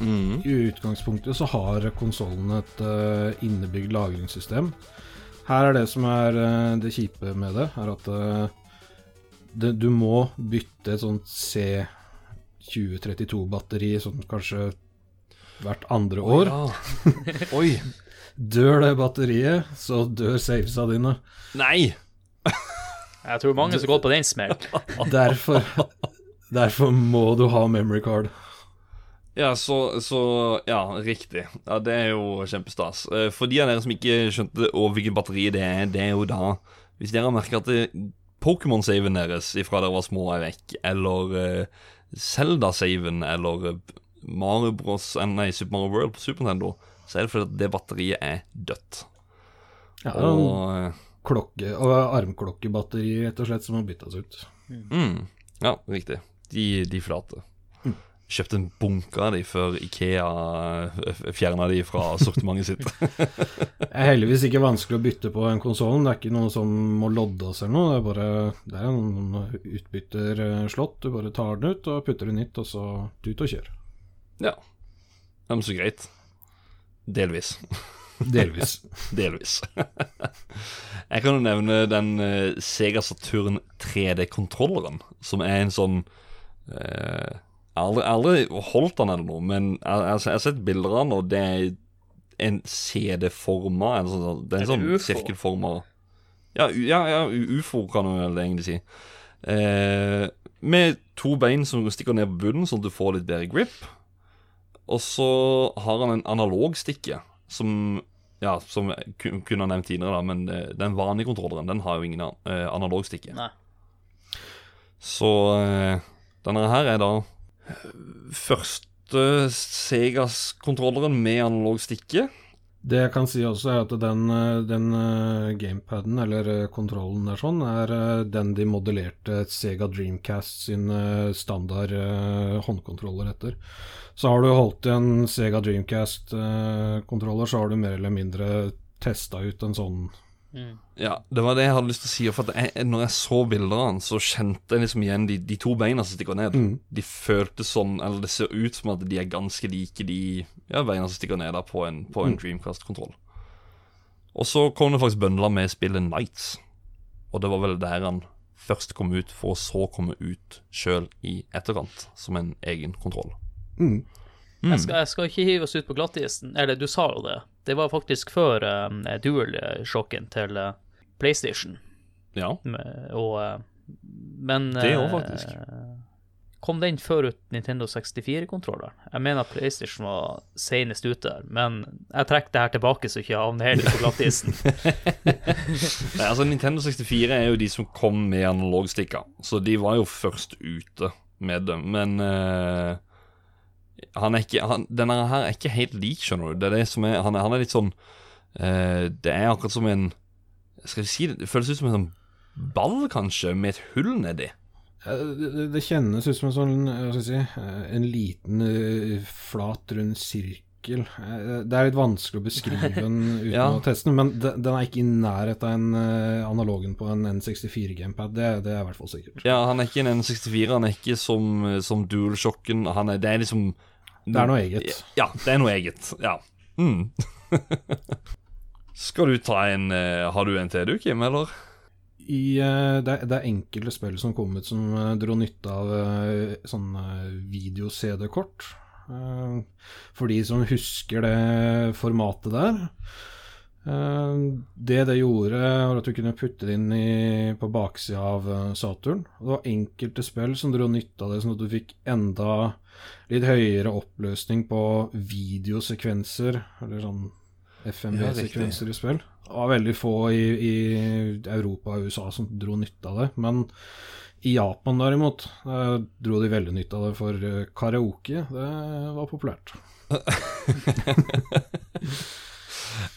Mm. I utgangspunktet så har konsollen et eh, innebygd lagringssystem. Her er det som er eh, det kjipe med det, er at eh, det, du må bytte et sånt C2032-batteri sånn kanskje hvert andre år. Ja. Oi. Dør det batteriet, så dør savesa dine. Nei! Jeg tror mange som går på den smell. Derfor, derfor må du ha memory card. Ja, så, så Ja, riktig. Ja, Det er jo kjempestas. Eh, For de av dere som ikke skjønte hvilket batteri det er, det er jo da Hvis dere har merka at Pokémon-saven deres ifra dere var små er vekk, eller uh, Zelda-saven, eller eh, Mario Bros. eh, Nei, Super Mario World på Super Nintendo, så er det fordi at det batteriet er dødt. Ja, Og eh, klokke, armklokkebatteri, rett og slett, som må byttes ut. mm, Ja, riktig. De, de flate. Kjøpte en bunke av de før Ikea fjerna de fra sortimentet sitt. Det er heldigvis ikke vanskelig å bytte på en konsoll. Det er ikke noe som må loddes eller noe. Det er bare det er en utbytterslott. Du bare tar den ut og putter den nytt, og så ut og kjør. Ja. ja men så greit. Delvis. Delvis. Delvis. Jeg kan jo nevne den eh, Sega Saturn 3D-kontrolleren, som er en sånn eh, Jeg har aldri, aldri holdt den eller noe, men jeg, jeg, jeg har sett bilder av den, og det er en CD-forma en sånn, Det er en sånn sirkelforma ja, ja, ja, ufo kan du vel egentlig si. Eh, med to bein som stikker ned på bunnen, sånn at du får litt bedre grip. Og så har han en analog stikke som Ja, som jeg kunne ha nevnt tidligere, da, men eh, den vanlige kontrolleren Den har jo ingen eh, analogstikke. Nei. Så eh, denne her er da første Segas-kontrolleren med analog stikke. Det jeg kan si også, er at den, eh, den eh, gamepaden, eller eh, kontrollen der sånn, er den de modellerte Sega Dreamcast sin standard håndkontroller etter. Så har du holdt en Sega Dreamcast-kontroller, så har du mer eller mindre testa ut en sånn Mm. Ja, det var det jeg hadde lyst til å si. For jeg, når jeg så av den, så kjente jeg liksom igjen de, de to beina som stikker ned. Mm. De føltes sånn Eller det ser ut som at de er ganske like de ja, beina som stikker ned på en, på en Dreamcast-kontroll. Og så kom det faktisk bøndla med spillet Nights. Og det var vel der han først kom ut, for å så komme ut sjøl i etterkant, som en egen kontroll. mm. Mm. Jeg, skal, jeg skal ikke hive oss ut på glattisen. Eller, du sa jo det. Det var faktisk før um, dual-sjokken til uh, PlayStation. Ja. Med- Og, uh, men Det òg, faktisk. faktisk. Kom den før ut Nintendo 64-kontrolleren? Jeg mener at PlayStation var senest ute der, men jeg trekker det her tilbake så ikke jeg havner helt på glattisen. Nei, altså Nintendo 64 er jo de som kom med analogstikker, så de var jo først ute med dem. Men eh, han er ikke han, Denne her er ikke helt lik, skjønner du. Det er det som er Han er, han er litt sånn eh, Det er akkurat som en Skal vi si det Det føles ut som en sånn ball, kanskje, med et hull nedi. Eh, Det, det- kjennes ut som en sånn hva skal jeg si, eh, en liten eh, flat, rund sirkel. Eh, Det er litt vanskelig å beskrive den uten Ja. å teste den, men de- den er ikke i nærheten av en eh, analogen på en N64-gamepad. Det, det er i hvert fall sikkert. Ja, Han er ikke en N64, han er ikke som, som DualShocken. Han er, det er liksom Det er noe eget. Ja, det er noe eget. Ja. Mm. Skal du ta en eh, Har du en til, du, Kim, eller? I, eh, det, er, det er enkelte spill som kom ut som eh, dro nytte av eh, sånn eh, video-CD-kort. For de som husker det formatet der. Det det gjorde, var at du kunne putte det inn i, på baksida av Saturn. Det var enkelte spill som dro nytte av det, sånn at du fikk enda litt høyere oppløsning på videosekvenser, eller sånn FMV-sekvenser i spill. Det var veldig få i, i Europa og USA som dro nytte av det, men i Japan derimot eh, dro de veldig nytte av det, for eh, karaoke det var populært.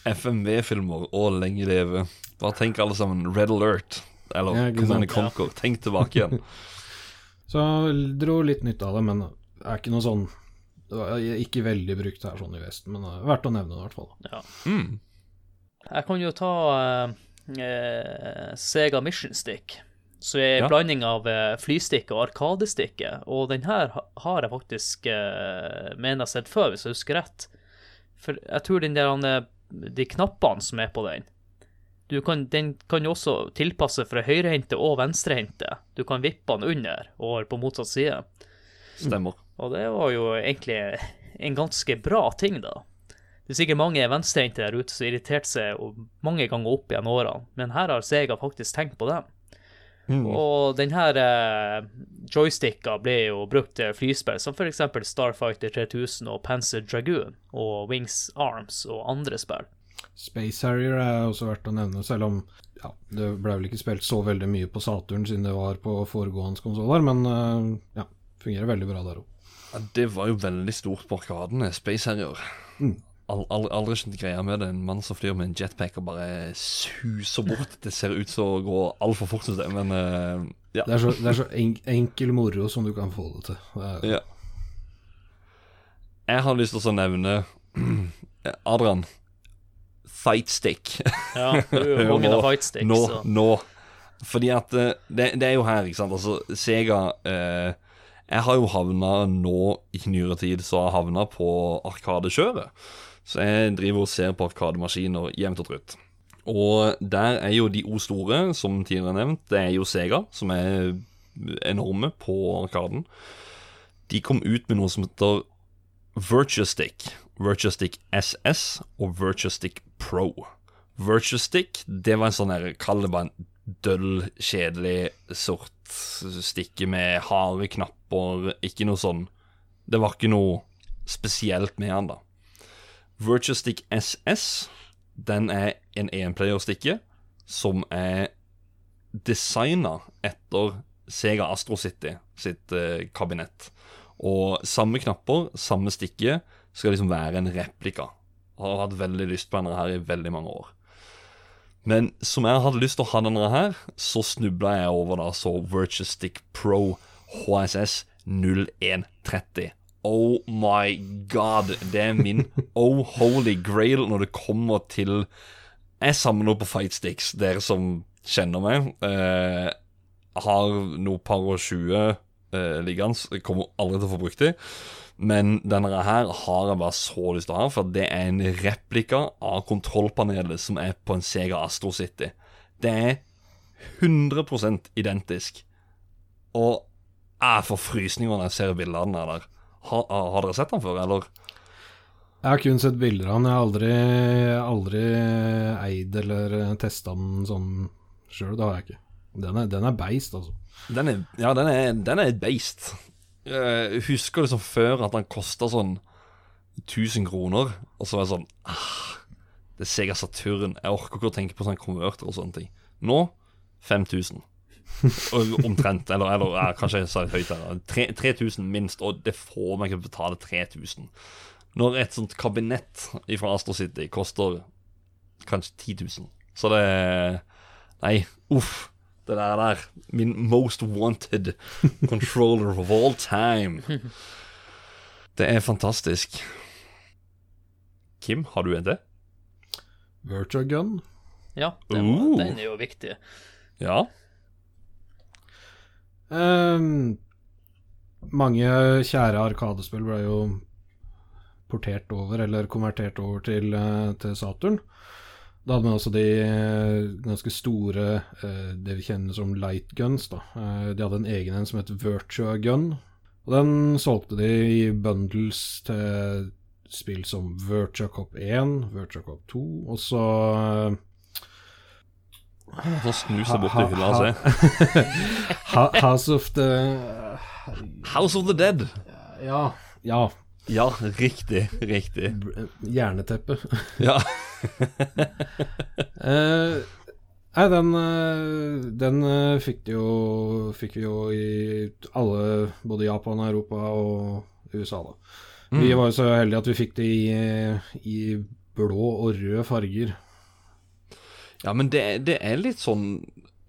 FMV-filmer og lenge leve. Bare tenk alle sammen Red Alert eller Ja, Command? Conquer. Tenk tilbake igjen. Så dro litt nytte av det, men er ikke noe sånn ikke veldig brukt her sånn i Vesten, men det er verdt å nevne det i hvert fall. Ja. Mm. Jeg kan jo ta eh, eh, Sega Mission Stick. som er Ja. blanding av eh, flystikke og arkadestikke. Og den her har jeg faktisk eh, mener jeg sett før, hvis jeg husker rett. For jeg tror den der, eh, de knappene som er på den du kan, Den kan jo også tilpasse fra høyrehendte og venstrehendte. Du kan vippe den under og på motsatt side. Stemmer. Og det var jo egentlig en ganske bra ting, da. Det er sikkert mange venstrehendte der ute som irriterte seg og mange ganger opp igjen årene, men her har Sega faktisk tenkt på dem. Mm. Og denne eh, joysticka ble jo brukt til flyspill, som f.eks. Starfighter 3000 og Panzer Dragoon og Wings Arms og andre spill. Space Harrier er også verdt å nevne, selv om ja, det ble vel ikke spilt så veldig mye på Saturn siden det var på foregående konsoller, men eh, ja, fungerer veldig bra der òg. Ja, det var jo veldig stort på arkadene, Space Harrier. Mm. Al al aldri skjønt greia med det. En mann som flyr med en jetpack og bare suser bort. Det ser ut som å gå altfor fort, synes jeg, men uh, ja. Det er så, det er så en, enkel moro som du kan få det til. Det er, ja. Jeg har lyst til å nevne Adrian. Fightstick. Ja, er Nå- av fightsticks. Nå, så. nå. Fordi at eh, det, det er jo her, ikke sant. Altså, Sega eh, Jeg har jo havna nå i nyere tid, så har jeg havna på Arkadekjøret. Så jeg driver og ser på Arkademaskiner jevnt og trutt. Og der er jo de O store, som tidligere nevnt, det er jo Sega, som er enorme på Arkaden. De kom ut med noe som heter Virtuestick. Virtuestick SS og Virtuestick Pro. Virtuestick, det var en sånn her, kall det bare en døll, kjedelig sort stikke med harde knapper, ikke noe sånn Det var ikke noe spesielt med han, da. Virtuestick SS, den er en enplayerstikke som er designa etter Sega Astro City sitt eh, kabinett. Og samme knapper, samme stikke, skal liksom være en replika. Har hatt veldig lyst på denne her i veldig mange år. Men som jeg hadde lyst til å ha denne her, så snubla jeg over da så Virtual Stick Pro HSS 0130. Oh my god, det er min oh holy grail når det kommer til Jeg samler på fightsticks, dere som kjenner meg. Eh, har noe par og 20 eh, liggende. Kommer aldri til å få brukt dem. Men denne her har jeg bare så lyst til å ha, for det er en replika av kontrollpanelet som er på en Sega Astro City. Det er 100% identisk. Og jeg får frysninger når jeg ser bildene der. Har, har dere sett den før, eller? Jeg har kun sett bilder av den. Jeg har aldri, aldri eid eller testa den sånn sjøl. Det har jeg ikke. Den er, den er beist, altså. Den er, ja, den er, den er et beist. Jeg husker liksom før at den kosta sånn 1000 kroner, og så var jeg sånn ah, Det er Sega Saturn. Jeg orker ikke å tenke på sånn konverter og sånne ting. Nå 5000. Omtrent. Eller, eller ja, kanskje jeg sa litt høyt 3000 minst, og det får meg ikke til å betale 3000. Når et sånt kabinett fra Astro City koster kanskje 10 000. Så det Nei, uff. Det der der. Min most wanted controller of all time. Det er fantastisk. Kim, har du en til? Virtua Gun. Ja, den, Uh. den er jo viktig. Ja. Ehm, mange kjære Arkadespill ble jo portert over, eller konvertert over til, eh, til Saturn. Da hadde man også de eh, ganske store, eh, det vi kjenner som light guns. da. De hadde en egen en som het Virtua Gun. Og den solgte de i bundles til spill som Virtua Cop 1, Virtua Cop 2, og så Så snus deg bort til hylla se. House of the House of the Dead. Ja. Ja. Ja, riktig. Riktig. b- Jerneteppe. Ja. uh, nei, den, eh, den eh, fikk, jo, fikk vi jo i alle, både Japan, Europa og USA, da. Vi var jo så heldige at vi fikk det i, i blå og rød farger. Ja, men det, det er litt sånn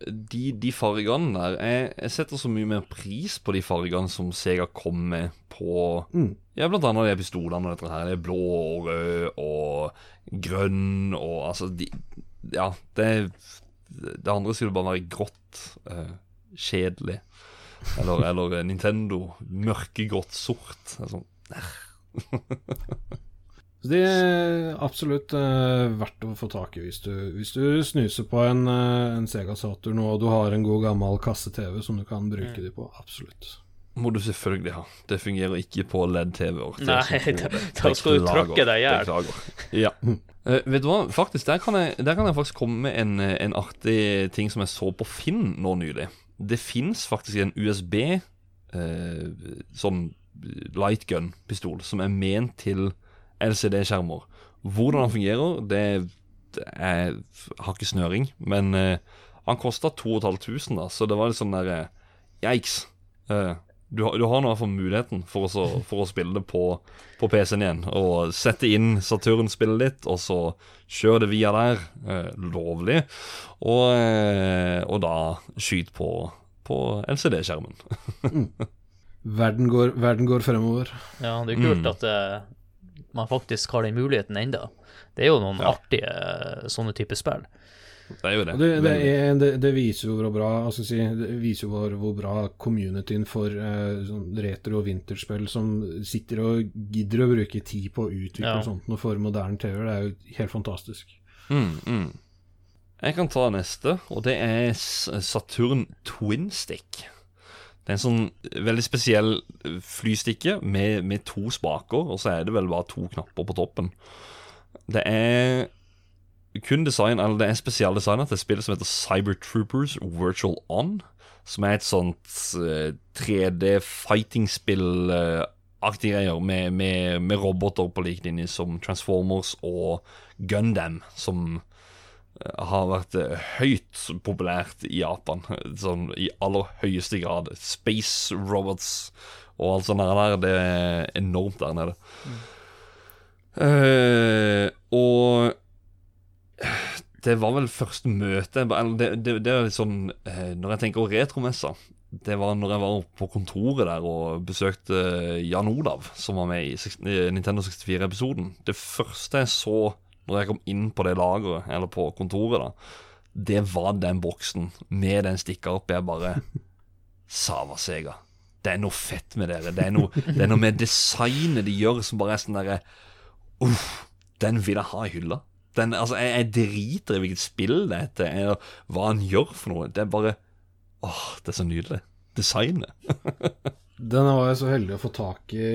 De, de fargene der jeg, jeg setter så mye mer pris på de fargene som Sega kom med på Mm. Ja, blant annet de pistolene og dette her. Det er blå og rød og grønn og altså de, Ja, det Det andre skulle bare være grått, Uh, kjedelig. Eller, eller Nintendo mørkegrått, sort. Sånn. Så det er absolutt eh, verdt å få tak i hvis du, hvis du snuser på en, eh, en Sega Saturn og du har en god gammel kasse-TV som du kan bruke de på. Absolutt. Må du selvfølgelig ha. Det fungerer ikke på LED-TV-er. Er Nei, da, skal du tråkke deg i hjel. Ja. Uh, vet du hva, faktisk, der kan, jeg, der kan jeg faktisk komme med en, eh, en artig ting som jeg så på Finn nå nylig. Det fins faktisk en USB uh, sånn lightgun-pistol som er ment til LCD-skjermer. Hvordan han fungerer, det, det er, har ikke snøring, men uh, han kosta 2500, da, så det var litt sånn der eh, Yikes. Uh, du, har- du har nå i hvert fall muligheten for å, for å spille det på, på PC-en igjen. Og sette inn Saturn-spillet ditt, og så kjøre det via der. Eh, lovlig. Og, eh, og da skyte på, på LCD-skjermen. Verden går, verden går fremover. Ja, det er kult Mm. at eh, man faktisk har den muligheten enda. Det er jo noen Ja. artige eh, sånne type spill. Det er jo det. Det, det, er, det, det viser jo hvor bra altså si, Det viser jo hvor, hvor bra communityen for eh, sånn retro- og vinterspill som sitter og gidder å bruke tid på å utvikle Ja. sånt noe for moderne TV, det er jo helt fantastisk. Mm, mm. Jeg kan ta neste, og det er Saturn Twin Stick. Det er en sånn veldig spesiell flystikke med, med to spaker, og så er det vel bare to knapper på toppen. Det er kun design, eller det er spesialdesigna til spillet spill som heter Cybertroopers Virtual On. Som er et sånt eh, 3D fighting-spill-aktig greier med, med, med roboter på lik linje som Transformers og Gundam, som eh, har vært eh, høyt populært i Japan. Sånn i aller høyeste grad. Space robots og alt sånt der, det er enormt der nede. Eh, og det var vel første møte det, det, det er litt sånn eh, Når jeg tenker retromessa Det var når jeg var på kontoret der og besøkte Jan Olav, som var med i Nintendo 64-episoden. Det første jeg så når jeg kom inn på det lageret, eller på kontoret, da, det var den boksen med den stikka oppi. Jeg bare Sava Sega. Det er noe fett med dere. Det er noe, det er noe med designet de gjør som bare er sånn derre Uff, den vil jeg ha i hylla. Den, altså, jeg, jeg driter i hvilket spill det heter, eller hva han gjør for noe. Det er bare Åh, det er så nydelig. Designet. Den var jeg så heldig å få tak i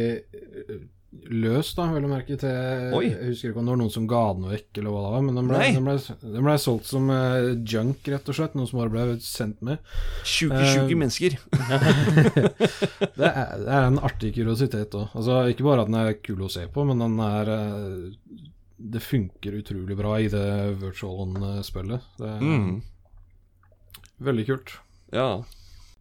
løs, da, vel å merke til Oi. Jeg husker ikke om det var noen som ga den vekk, eller hva det var, men den ble, den ble, den ble solgt som uh, junk, rett og slett. Noe som bare ble sendt med. Sjuke, uh, sjuke mennesker. Det er, det er en artig kuriositet òg. Altså, ikke bare at den er kul å se på, men den er uh, Det funker utrolig bra i det virtual on-spillet. Det Mm. veldig kult. Ja.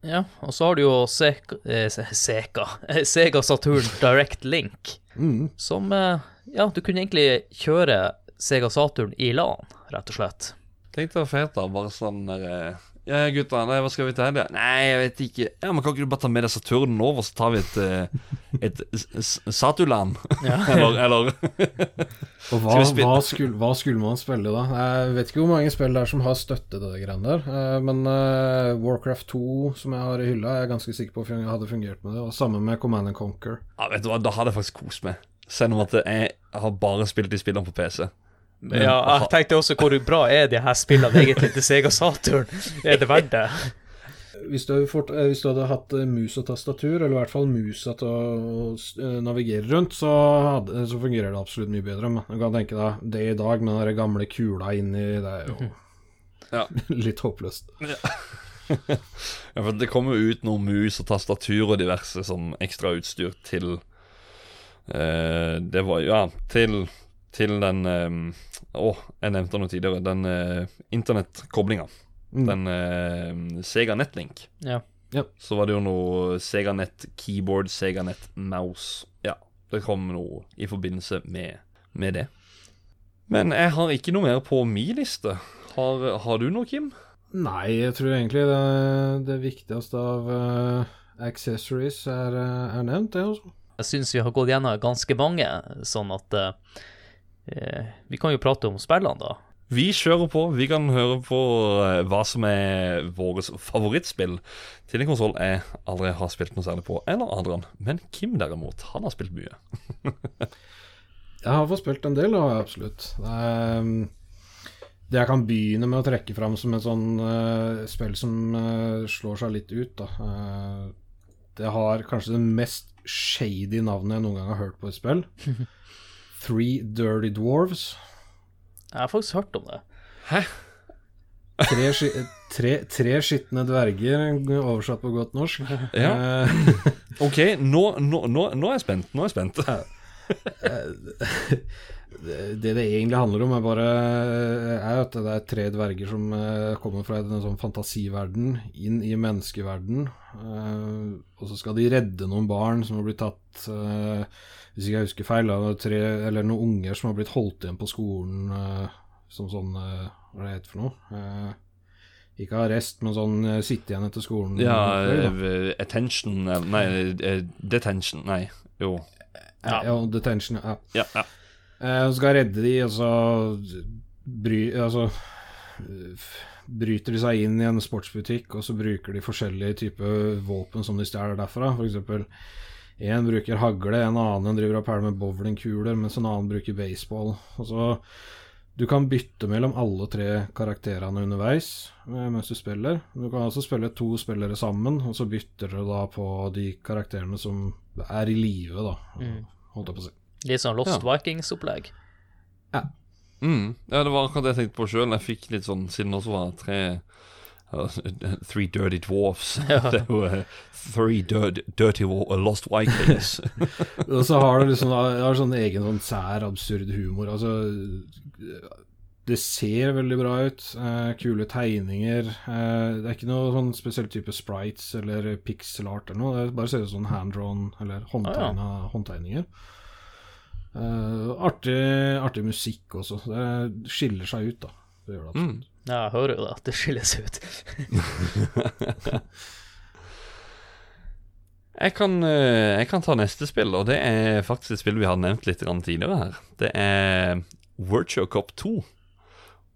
Ja, og så har du jo Seka, eh, Seka, Sega Saturn Direct Link, Mm. som eh, Ja, du kunne egentlig kjøre Sega Saturn i LAN, rett og slett. Tenk deg fett, da. Bare sånn der eh, Ja, gutta, nei, hva skal vi til helga? Nei, jeg vet ikke. Ja, men Kan ikke du bare ta med deg Saturnen over, så tar vi et eh, Et Satulan? Ja. Eller, eller Og hva, hva, skulle, hva skulle man spille da? Jeg vet ikke hvor mange spill det er som har støtte til det greiene der, eh, men uh, Warcraft 2, som jeg har i hylla, er jeg ganske sikker på jeg hadde fungert med det, og sammen med Command and Conquer. Ja, vet du hva, Da hadde jeg faktisk kost meg. Selv om at jeg har bare spilt de spillene på PC. Men- Ja, jeg tenkte også hvor bra er de her spillene egentlig til Sega Saturn? Er det verdt det? Hvis du, fort, eh, hvis du hadde hatt eh, mus og tastatur, eller i hvert fall musa til å eh, navigere rundt, så, hadde, så fungerer det absolutt mye bedre. Men du kan tenke deg det i dag, med den gamle kula inni, det er jo Ja. litt håpløst. Ja, for Det kommer jo ut noe mus og tastatur og diverse sånn ekstrautstyr til eh, Det var Ja, til, til den eh, Å, jeg nevnte noe tidligere. Den uh, internettkoblinga. Mm. Den eh, Sega Netlink. Ja. Så var det jo noe Sega Net keyboard, Sega Net mouse. Ja, det kom noe i forbindelse med, med det. Men jeg har ikke noe mer på min liste. Har, har du noe, Kim? Nei, jeg tror egentlig det, det viktigste av uh, accessories er, eh, er nevnt, det, altså. Jeg syns vi har gått gjennom ganske mange, sånn at eh, eh, Vi kan jo prate om spillene, da. Vi kjører på. Vi kan høre på eh, hva som er vårt favorittspill til en konsoll jeg aldri har spilt noe særlig på, eller Adrian. Men Kim derimot, han har spilt mye. Jeg har fått spilt en del, da, absolutt. Det, er, det jeg kan begynne med å trekke fram som et sånn uh, spill som uh, slår seg litt ut, da. Uh, det har kanskje det mest shady navnet jeg noen gang har hørt på et spill. Three Dirty Dwarves. Jeg har faktisk hørt om det. Hæ? Tre, tre, tre skitne dverger, oversatt på godt norsk. Ja. Eh, OK, nå, nå, nå, nå er jeg spent. Nå er jeg spent. det det egentlig handler om, er bare er at det er tre dverger som eh, kommer fra en sånn fantasiverden inn i menneskeverden. eh, og så skal de redde noen barn som har blitt tatt eh, Hvis ikke jeg husker feil, da, tre, eller noen unger som har blitt holdt igjen på skolen uh, som sånn uh, Hva er det heter for noe? Uh, ikke arrest, men sånn sitte igjen etter skolen. Ja, eh, attention Nei, detention. Nei, jo. ja. ja, detention. Ja. Ja, ja. Og skal redde de, og så bry, altså, bryter de seg inn i en sportsbutikk, og så bruker de forskjellige typer våpen som de stjeler derfra. For eksempel én bruker hagle, en annen driver og pæler med bowlingkuler, mens en annen bruker baseball. Altså, Du kan bytte mellom alle tre karakterene underveis eh, mens du spiller. Du kan også spille to spillere sammen, og så bytter du da på de karakterene som er i live, da. Holdt jeg på å si. Litt sånn Lost Ja. Vikings-opplegg. Mm. ja, det var akkurat det jeg tenkte på sjøl. Jeg fikk litt sånn Siden det også var tre Three dirty dwarfs. det er jo Three dirty, dirty uh, lost vikings. Og så har du liksom har sånn egen sånn sær, absurd humor. Altså Det ser veldig bra ut. Eh, kule tegninger. Eh, det er ikke noe sånn spesiell type sprites eller pixel art eller noe. Det bare ser ut som sånn hand-drawn eller håndtegna håndtegninger. Eh, artig, artig musikk også. Det skiller seg ut, da. Det gjør det absolutt. mm. Ja, jeg hører jo det, at det skiller seg ut. Jeg kan, eh, jeg kan ta neste spill, og det er faktisk et spill vi har nevnt litt tidligere her. Det er Virtua Cop 2.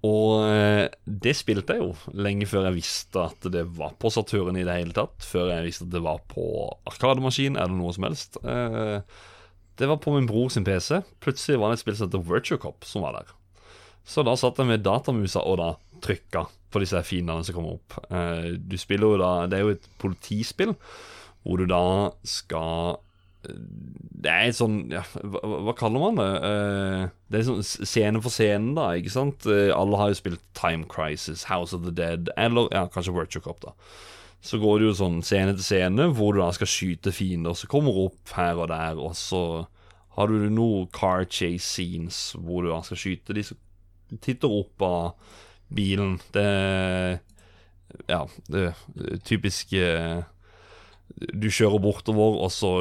Og eh, det spilte jeg jo lenge før jeg visste at det var på Saturn i det hele tatt. Før jeg visste at det var på Arkademaskin eller noe som helst. Eh, Det var på min bror sin PC. Plutselig var det et spill som heter Virtua Cop som var der. Så da satt jeg med datamusa og da trykka på disse fiendene som kommer opp. Eh, Du spiller jo da Det er jo et politispill hvor du da skal Det er et sånn ja, hva, hva kaller man det? Eh, det er sånn scene for scene, da, ikke sant? Eh, alle har jo spilt Time Crisis, House of the Dead, eller ja, kanskje Virtue Cop, da. Så går det jo sånn scene til scene, hvor du da skal skyte fiender som kommer opp her og der, og så har du noen car chase scenes hvor du da skal skyte de som titter opp av bilen. Det Ja, det typisk eh, du kjører bortover, og så,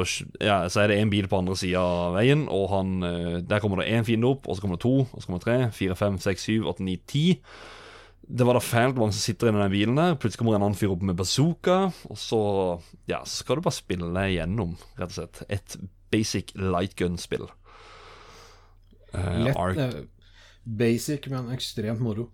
ja, så er det en bil på andre sida av veien, og han, eh, der kommer det én fiende opp, og så kommer det to, og så kommer det tre, fire, fem, seks, syv, åtte, ni, ti. Det var da fælt mange som sitter inni den bilen der. Plutselig kommer en annen fyr opp med bazooka, og så ja, så skal du bare spille gjennom, rett og slett. Et basic lightgun-spill. Uh, Lett, Ark- eh, basic, men ekstremt moro.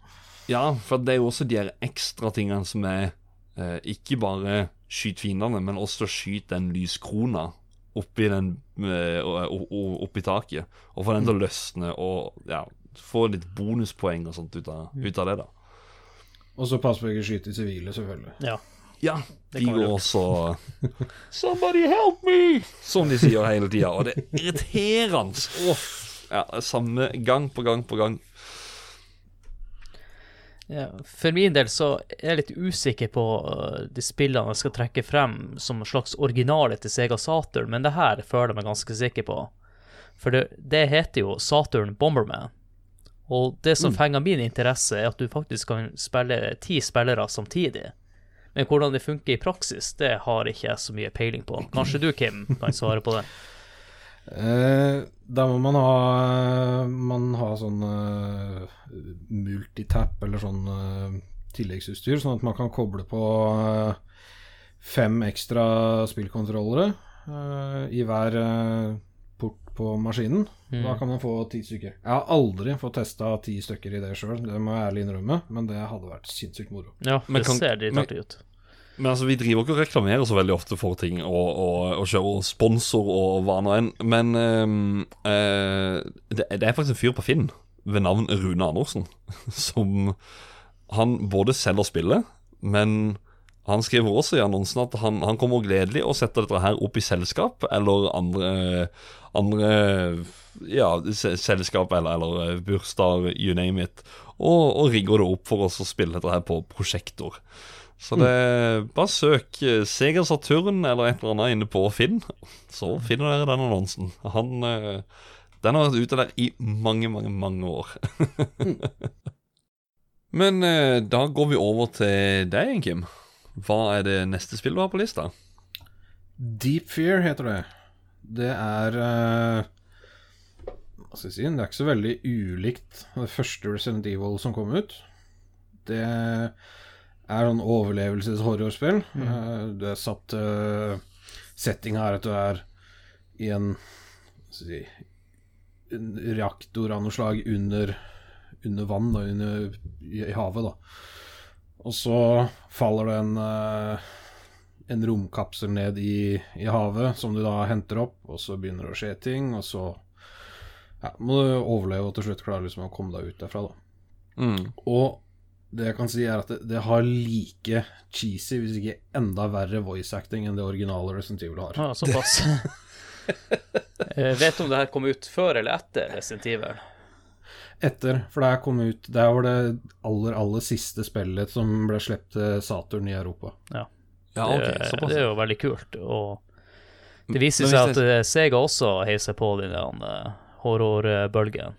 ja, for det er jo også de her ekstra tingene som er eh, Ikke bare skyt fiendene, men også skyt den lyskrona oppi den eh, oppi taket. Og få den til å løsne og ja, få litt bonuspoeng og sånt ut av, ut av det, da. Og så pass på ikke skyte sivile, selvfølgelig. Ja. Ja, de går også Somebody help me! Som de sier hele tida. Og det er irriterende. Åh, ja, samme gang på gang på gang. Ja, for min del så er jeg litt usikker på øh, de spillene jeg skal trekke frem som en slags originale til Sega Saturn, men det her føler jeg meg ganske sikker på. For det, det heter jo Saturn Bomberman. Og det som fenger min interesse, er at du faktisk kan spille ti spillere samtidig. Men hvordan det funker i praksis, det har ikke jeg så mye peiling på. Kanskje du, Kim, kan svare på det? Eh, da må man ha Man ha sånn eh, multitap eller sånn eh, tilleggsutstyr, sånn at man kan koble på fem ekstra spillkontrollere i hver port på maskinen. Mm. Da kan man få ti stykker. Jeg har aldri fått testa ti stykker i det sjøl, det må jeg ærlig innrømme, men det hadde vært sinnssykt moro. Ja, Men det kan- ser dritartig ut. Men altså, vi driver ikke og reklamerer så veldig ofte for ting og, og, og kjører sponsor og hva nå enn. Men eh, det, det er faktisk en fyr på Finn ved navn Rune Andersen som Han både selger spillet, men han skriver også i annonsen at han, han kommer gledelig og setter dette her opp i selskap eller andre, andre ja, selskap eller, eller bursdager, you name it, og, og rigger det opp for oss å spille dette her på prosjektor. Så det bare søk Seger Sega Saturn eller et eller annet inne på Finn, så finner dere den annonsen. Han eh, Den har vært ute der i mange, mange, mange år. Men eh, da går vi over til deg, Kim. Hva er det neste spillet du har på lista? Deep Fear heter det. Det er eh, Hva skal jeg si? Det er ikke så veldig ulikt det første Resident Evil som kom ut. Det er sånn overlevelseshorrorspill. Mm. Uh, du er satt uh, Setting her at du er i en si En reaktor av noe slag under, under vann, da, under, i, i havet, da. Og så faller det en uh, en romkapsel ned i, i havet som du da henter opp, og så begynner det å skje ting, og så ja, må du overleve og til slutt klare liksom å komme deg ut derfra, da. Mm. Og det jeg kan si, er at det, det har like cheesy, hvis ikke enda verre voice acting enn det originale Resident Evil har. Ja, såpass. Eh, vet du om det her kom ut før eller etter Resident Evil? Etter, for det her kom ut Det her var det aller, aller siste spillet som ble sluppet til Saturn i Europa. Ja. Ja, ok, det, såpass. det er jo veldig kult. Og det viser seg at eh, Sega også heiser på den eh, horrorbølgen.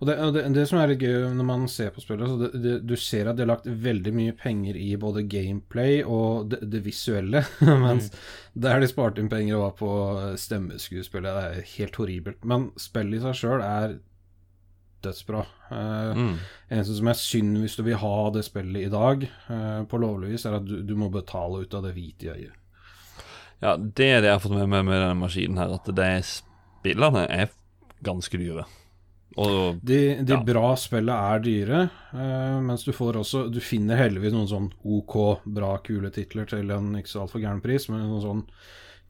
Og det, det, det som er litt gøy når man ser på spillet, så det, du ser at de har lagt veldig mye penger i både gameplay og det, visuelle, mens der de sparte inn penger var på stemmeskuespillet. Det er helt horribelt. Men spillet i seg sjøl er dødsbra. Uh, Mm. Eneste som er synd hvis du vil ha det spillet i dag, uh, på lovlig vis, er at du, du må betale ut av det hvite i øyet. Ja, det er det jeg har fått med meg med denne maskinen her, at det spillene er ganske dyre. Og De, de Ja. bra spillene er dyre, eh, mens du får også Du finner heldigvis noen sånn OK, bra, kule titler til en ikke så altfor gæren pris, men noen sånn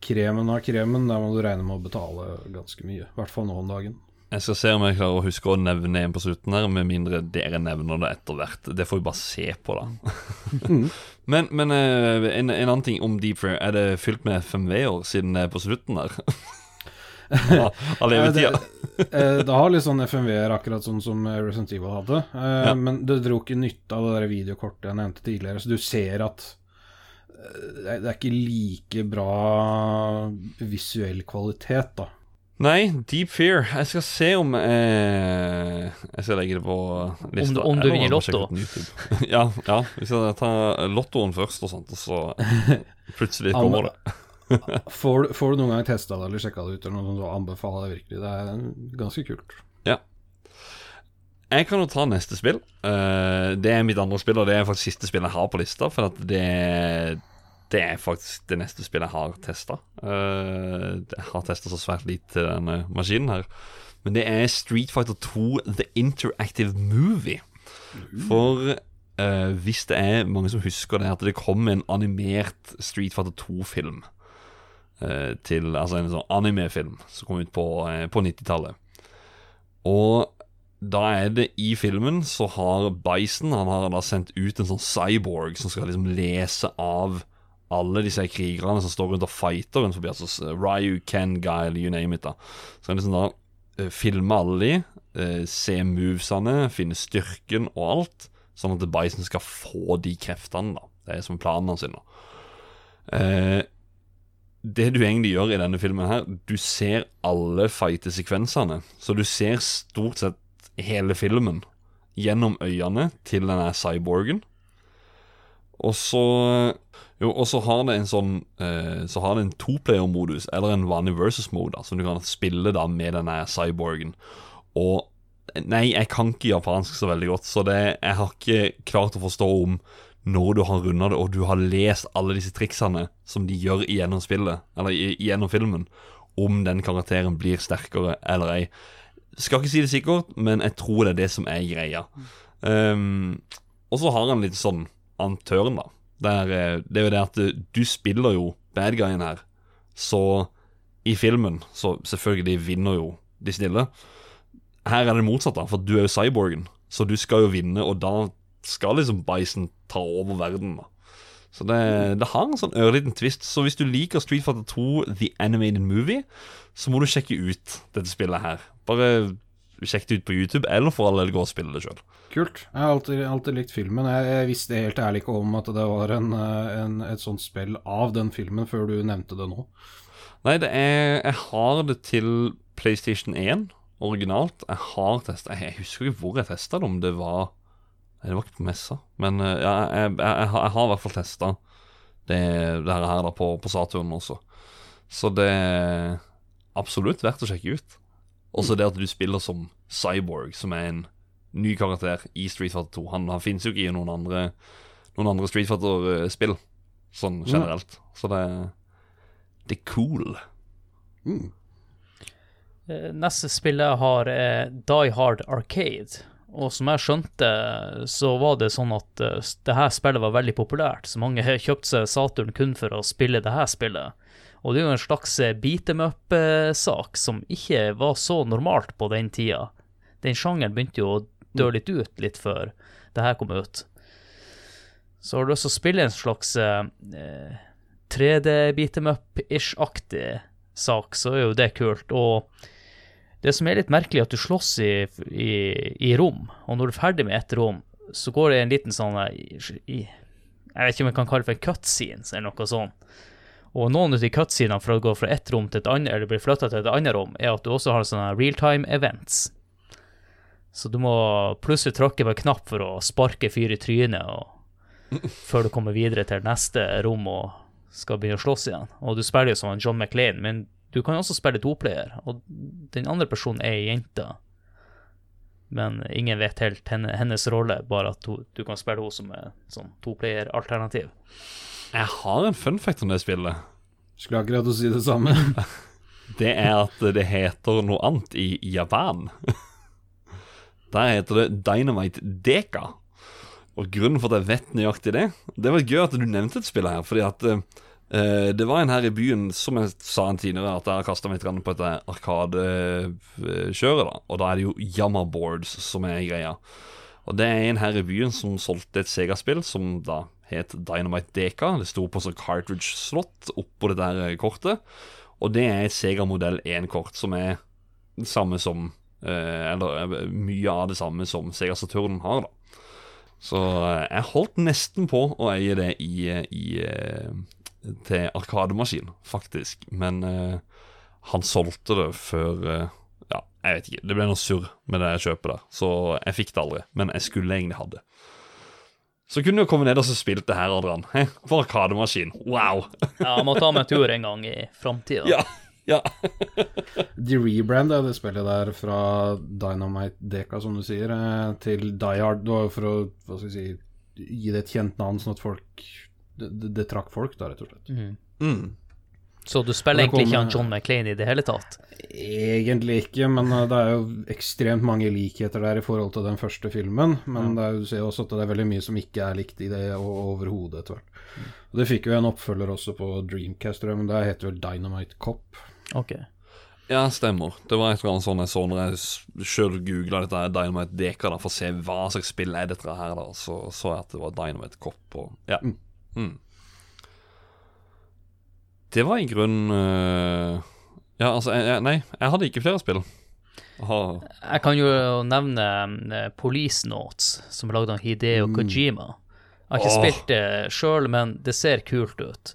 kremen av kremen, der må du regne med å betale ganske mye. I hvert fall nå om dagen. jeg skal se om jeg klarer å huske å nevne en på slutten her, med mindre dere nevner det etter hvert. Det får vi bare se på, da. men men eh, en, en annen ting om Deep Fair. Er det fylt med FMV-er siden det er på slutten der? Av levetida? det, eh, det har litt sånn FMV-er, akkurat sånn som Resident Evil hadde. Eh, Ja. Men det dro ikke nytte av det der videokortet jeg nevnte tidligere, så du ser at eh, det er- ikke like bra visuell kvalitet, da. Nei, Deep Fear. Jeg skal se om eh, Jeg skal legge det på lista. Om du- om du vinner Lotto. ja, ja, vi skal ta lottoen først og sånt, og så plutselig kommer det. Får, får du noen gang testa det eller sjekka det ut, eller noe sånt, så anbefaler jeg virkelig. Det er ganske kult. Jeg kan jo ta neste spill. Eh, det er mitt andre spill, og det er faktisk siste spill jeg har på lista. For det, det er faktisk det neste spillet jeg har testa. jeg har testa så svært lite denne maskinen her. Men det er Street Fighter 2 The Interactive Movie. For eh, hvis det er mange som husker det, at det kom en animert Street Fighter 2-film. Eh, til Altså en sånn anime-film som kom ut på, eh, på 90-tallet. Og da er det i filmen så har Bison Han har da sendt ut en sånn cyborg som skal liksom lese av alle disse krigerne som står rundt og fighter rundt forbi. Altså Ryu, Ken, Guile, you name it. da Så kan liksom da eh, filme alle de, se movesene, finne styrken og alt, sånn at Bison skal få de kreftene. da Det er som planen hans. eh, det du egentlig gjør i denne filmen her, du ser alle fightesekvensene. Så du ser stort sett hele filmen gjennom øynene til denne cyborgen. Og så Jo, og så har det en sånn eh, Så har det en toplayer-modus, eller en vanlig versus-mode, som du kan spille da med denne cyborgen. Og Nei, jeg kan ikke japansk så veldig godt, så det, jeg har ikke klart å forstå om når du har runda det, og du har lest alle disse triksene som de gjør gjennom spillet, eller gjennom filmen, om den karakteren blir sterkere eller ei. Skal ikke si det sikkert, men jeg tror det er det som er greia. Um, og så har han litt sånn antøren, da. Der, eh, det er jo det at eh, du spiller jo bad guyen her, så i filmen så selvfølgelig vinner jo de snille. Her er det motsatt, da, for du er jo cyborgen, så du skal jo vinne, og da skal liksom Bison ta over verden. da så det, det har en sånn ørliten twist. Så hvis du liker Street Fighter 2 The Animated Movie, så må du sjekke ut dette spillet her. Bare sjekk det ut på YouTube, eller for all del gå og spille det sjøl. Kult. Jeg har alltid, alltid likt filmen. Jeg, jeg, visste helt ærlig ikke om at det var en, en, et sånt spill av den filmen, før du nevnte det nå. Nei, det er Jeg har det til PlayStation 1 originalt. Jeg har testa Jeg husker ikke hvor jeg testa det, om det var det var ikke på messa. Men ja, jeg, jeg, jeg, har, jeg har i hvert fall testa det, det, her da på, på Saturn også. Så det er absolutt verdt å sjekke ut. Også det at du spiller som Cyborg, som er en ny karakter i Street Fighter 2. Han, han finnes jo ikke i noen andre, noen andre Street Fighter-spill, sånn generelt. Så det, det er cool. Mm. Neste spillet jeg har, er Die Hard Arcade. Og som jeg skjønte, så var det sånn at uh, det her spillet var veldig populært, så mange kjøpte seg Saturn kun for å spille det her spillet. Og det er jo en slags beat em up-sak som ikke var så normalt på den tida. Den sjangeren begynte jo å dø litt ut litt før det her kom ut. Så har du lyst til å spille en slags eh, 3D beat em up-ish-aktig sak, så er jo det kult. Og det som er litt merkelig, er at du slåss i, i, i, rom, og når du er ferdig med ett rom, så går det en liten sånn i, Jeg vet ikke om jeg kan kalle det for en cutscenes eller noe sånt. Og noen av de cutscenene for å gå fra ett rom til et annet, eller bli flytta til et annet rom, er at du også har sånne realtime events. Så du må plutselig tråkke på en knapp for å sparke fyr i trynet og, før du kommer videre til neste rom og skal begynne å slåss igjen. Og du spiller jo som John McLean, men du kan også spille toplayer, og den andre personen er ei jente. Men ingen vet helt henne, hennes rolle, bare at du, du kan spille henne som et sånn toplayer-alternativ. Jeg har en fun fact om det spillet. Skulle akkurat å si det samme. det er at det heter noe annet i Japan. Der heter det Dynamite Deka. Og grunnen for at jeg vet nøyaktig det Det var gøy at du nevnte et spill her, fordi at Uh, det var en her i byen, som jeg sa en tidligere, at jeg har kasta meg litt på et arkadekjøret. da Og da er det jo Yamaboards som er greia. Og det er en her i byen som solgte et Sega-spill som da het Dynamite Deka. Det sto på sånn cartridge-slott oppå det der eh, kortet. Og det er et Sega modell 1-kort som er det samme som Eller mye av det samme som Sega Saturn har, da. Så jeg holdt nesten på å eie det i, i til Arkademaskin, faktisk. Men eh, han solgte det før eh, Ja, jeg vet ikke. Det ble noe surr med det kjøpet der, så jeg fikk det aldri. Men jeg skulle egentlig ha det. Så kunne du komme ned og spilt det her, Adrian. Hey, for Arkademaskin. Wow! ja, jeg må ta meg en tur en gang i framtida. Ja. Ja. De rebranda det spillet der fra Dynamite Deka, som du sier, eh, til Die Hard. Det var jo for å hva skal jeg si, gi det et kjent navn, sånn at folk det, det, det, trakk folk, da, rett og slett. Mm. Mm. Så du spiller egentlig ikke han John McClain i det hele tatt? Egentlig ikke, men uh, det er jo ekstremt mange likheter der i forhold til den første filmen. Men det er, du ser også at det er veldig mye som ikke er likt i det overhodet etter hvert. Mm. Og Det fikk jo en oppfølger også på Dreamcast, men det heter vel Dynamite Cop. Ok. Ja, stemmer. Det var et eller annet sånn jeg så når jeg sjøl googla dette Dynamite Deka da, for å se hva slags spill er dette her, da, så så jeg at det var Dynamite Cop og Ja. Mm. Mm. Det var i grunnen uh, Ja, altså jeg, Nei, jeg hadde ikke flere spill. Aha. Jeg kan jo nevne uh, Police Notes, som er lagd av Hideo mm. Kojima. Jeg har ikke oh. spilt det sjøl, men det ser kult ut.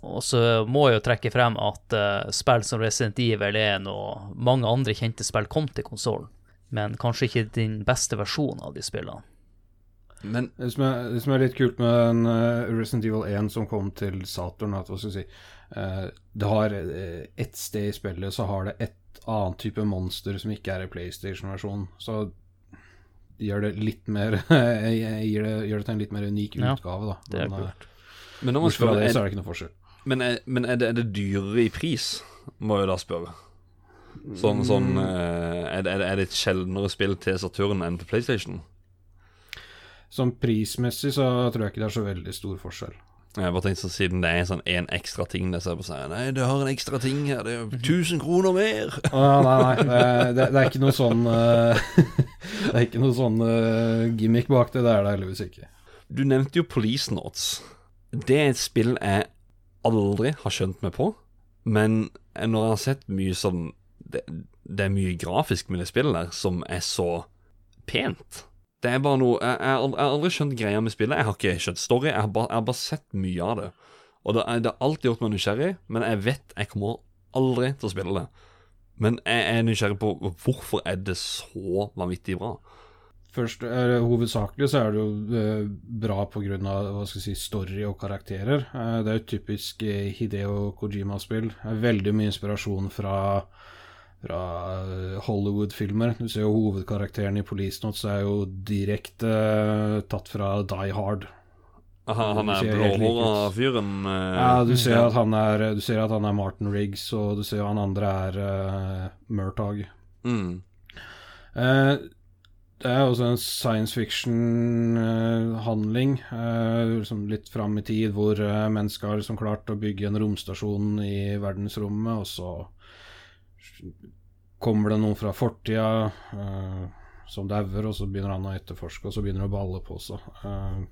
Og så må jeg jo trekke frem at uh, spill som Resident Evil 1 og mange andre kjente spill kom til konsollen, men kanskje ikke din beste versjon av de spillene. Men det som, er, det som, er, litt kult med en, uh, Resident Evil 1 som kom til Saturn, at hva skal si uh, Det har uh, ett sted i spillet så har det et annet type monster som ikke er i PlayStation-versjonen. Så det gjør det litt mer gjør, det, gjør det til en litt mer unik utgave, da. Det er kult. Men, men det så er det ikke noe forskjell. Men, er, men er, det, er det dyrere i pris? må jeg da spørre. Sånn, sånn eh, er, det, er det et sjeldnere spill til Saturn enn til PlayStation? Sånn prismessig så tror jeg ikke det er så veldig stor forskjell. Jeg bare tenkte så Siden det er sånn en ekstra ting der, så på jeg bare sånn Nei, det har en ekstra ting her. Det er jo 1000 kroner mer. Ah, nei, nei, det, det, det er ikke noe sånn uh, Det er ikke noe sånn uh, gimmick bak det. Det er det heldigvis ikke. Du nevnte jo Police Notes. Det er et spill jeg aldri har skjønt meg på. Men når jeg har sett mye sånn det, det er mye grafisk med det spillet der som er så pent. Det er bare noe Jeg, har aldri- skjønt greia med spillet. Jeg har ikke skjønt story. Jeg har bare, jeg har bare sett mye av det. Og det, har alltid gjort meg nysgjerrig, men jeg vet jeg kommer aldri til å spille det. Men jeg er nysgjerrig på hvorfor er det så vanvittig bra. Først, er, Hovedsakelig så er det jo eh, bra pga. si, story og karakterer. Eh, det er jo typisk eh, Hideo Kojima-spill. Veldig mye inspirasjon fra, fra eh, Hollywood-filmer. Du ser jo hovedkarakteren i Police Notes er jo direkte uh, tatt fra Die Hard. Aha, han er blåhåra fyren. Uh, Ja, du ser, at han er, du ser at han er Martin Riggs, og du ser at han andre er uh, Murtag. mm. Uh, det er også en science fiction-handling, liksom litt fram i tid, hvor eh, mennesker har liksom klart å bygge en romstasjon i verdensrommet, og så kommer det noen fra fortida uh, som dauer, og så begynner han å etterforske, og så begynner det å balle på seg. Uh,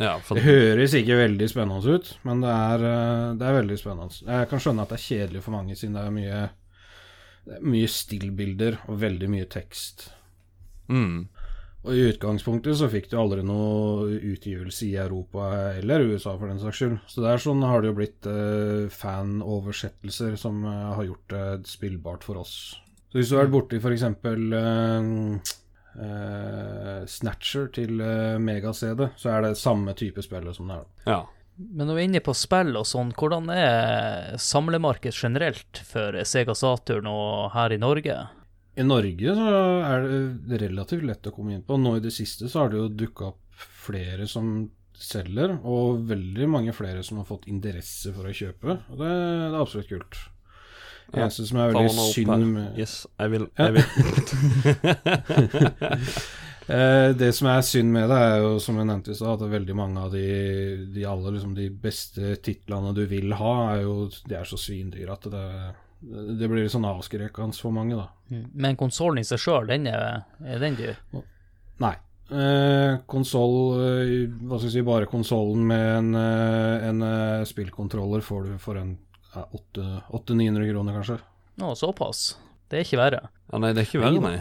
Ja, for det høres ikke veldig spennende ut, men det er, eh, det er veldig spennende. Jeg kan skjønne at det er kjedelig for mange, siden det er mye, det er mye stillbilder og veldig mye tekst. mm. Og i utgangspunktet så fikk du aldri noe utgivelse i Europa eller USA, for den saks skyld. Så der sånn har det jo blitt eh, fanoversettelser som eh, har gjort det spillbart for oss. Så hvis du har vært borti f.eks. Eh, eh, Snatcher til eh, Mega-CD, så er det samme type spillet som det er. Ja. Men når vi er inne på spill og sånn, hvordan er samlemarkedet generelt for Sega Saturn og her i Norge? I Norge så er det relativt lett å komme inn på. Nå i det siste så har det jo dukka opp flere som selger, og veldig mange flere som har fått interesse for å kjøpe. Og det, det er absolutt kult. Det Ja, eneste som er veldig synd med Yes, jeg vil. Jeg vil. Det som er synd med det, er jo som jeg nevnte i stad, at veldig mange av de, de alle liksom de beste titlene du vil ha, er jo De er så svindyre at det, det blir litt sånn avskrekkende for mange, da. Men konsollen i seg sjøl, den er, er den dyr? Nei. Eh, konsoll eh, Hva skal jeg si, bare konsollen med en, eh, en eh, spillkontroller får du for en ja, 800-900 kroner, kanskje. Å, såpass. Det er ikke verre. Ja, nei, det er ikke verre, nei.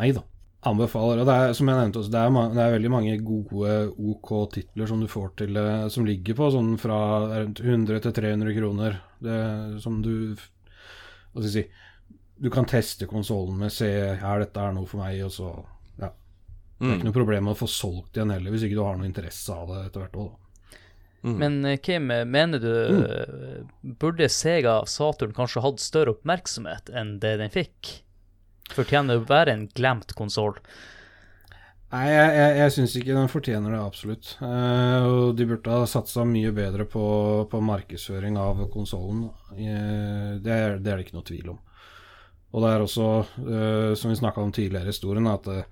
Nei da. Anbefaler. Og det er, som jeg nevnte også, det er, det er veldig mange gode OK titler som du får til Som ligger på sånn fra rundt 100 til 300 kroner. Det, som du Hva så si Du kan teste konsollen med, se her, dette er noe for meg, og så Ja. Det er ikke Mm. noe problem med å få solgt igjen heller, hvis ikke du har noe interesse av det etter hvert òg, da. Mm. Men eh, Kim, mener du mm. Burde Sega Saturn kanskje hatt større oppmerksomhet enn det den fikk? Fortjener å være en glemt konsoll? Nei, jeg, jeg, jeg syns ikke den fortjener det, absolutt. Eh, og de burde ha satsa mye bedre på, på markedsføring av konsollen. Eh, det, er- det ikke noe tvil om. Og det er også, eh, som vi snakka om tidligere i historien, at det,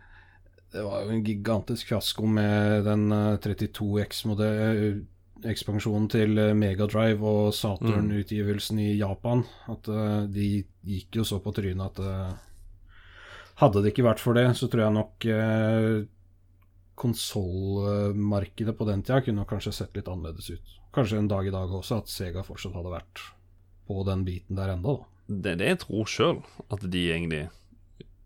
det var jo en gigantisk fiasko med den eh, 32X-ekspansjonen til eh, Megadrive og Saturn-utgivelsen i Japan. At eh, de gikk jo så på trynet at eh, hadde det ikke vært for det, så tror jeg nok eh, konsollmarkedet på den tida kunne kanskje sett litt annerledes ut. Kanskje en dag i dag også at Sega fortsatt hadde vært på den biten der enda, da. Det er det jeg tror sjøl, at de egentlig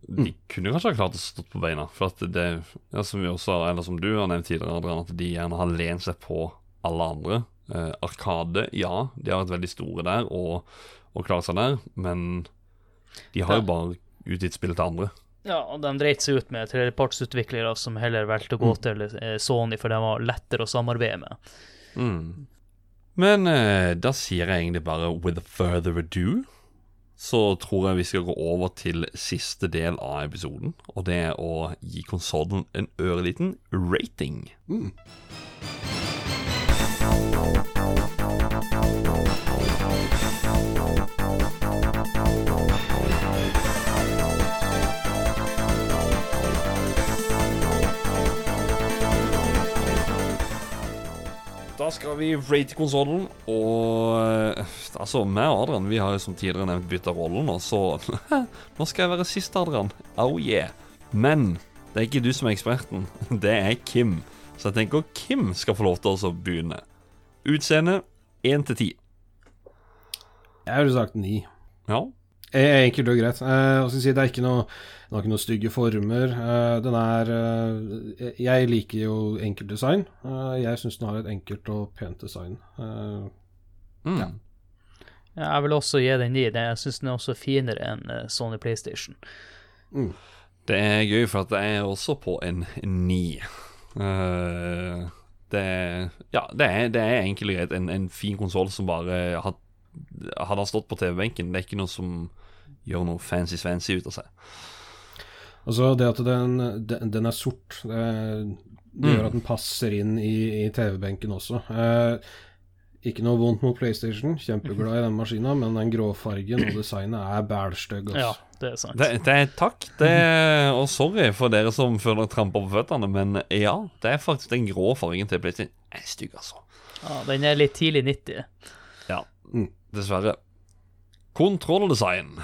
De Mm. kunne kanskje ha klart å stå på beina. For at det ja, som vi også, eller som du har nevnt tidligere, Adrian, at de gjerne har lent seg på alle andre. Eh, Arkade, ja, de har vært veldig store der og, og klart seg der, men de har Ja. jo bare utgitt spill til andre. Ja, og de dreit seg ut med tredjepartsutviklere som heller valgte å gå til eh, Sony, for de var lettere å samarbeide med. Mm. Men eh, da sier jeg egentlig bare with further ado så tror jeg vi skal gå over til siste del av episoden. Og det er å gi konsollen en øreliten rating. Skal vi rate konsollen, og eh, altså, meg og Adrian vi har jo som tidligere nevnt bytta rollen, og så nå skal jeg være sist, Adrian. Oh yeah. Men det er ikke du som er eksperten, det er Kim. Så jeg tenker Kim skal få lov til å begynne. Utseende 1 til 10. Jeg ville sagt ni. Ja. Eh, Enkelt og greit. Eh, skal si, det er ikke noe den har ikke noen stygge former. Eh, den er eh, Jeg liker jo enkelt design. Eh, jeg syns den har et enkelt og pent design. Eh, Mm. Ja. Jeg vil også gi den ni. Den- Jeg syns den er også finere enn Sony PlayStation. mm. Det er gøy, for at jeg er også på en ni. Eh, det, ja, det er, det er enkelt og greit en, en fin konsoll som bare har, Hadde han stått på TV-benken, det er ikke noe som gjør noe fancy-fancy ut av seg. Altså det at den, den, den er sort, det, det Mm. gjør at den passer inn i, i TV-benken også. Eh, ikke noe vondt mot PlayStation, kjempeglad i den maskina, men den gråfargen og designet er bælstygg. Ja, Altså. det er sant. Det, det er takk, det, og sorry for dere som føler tramper på føttene, men ja, det er faktisk den grå fargen til PlayStation er stygg, altså. Ja, den er litt tidlig 90. Ja, Mm. dessverre. Kontrolldesign.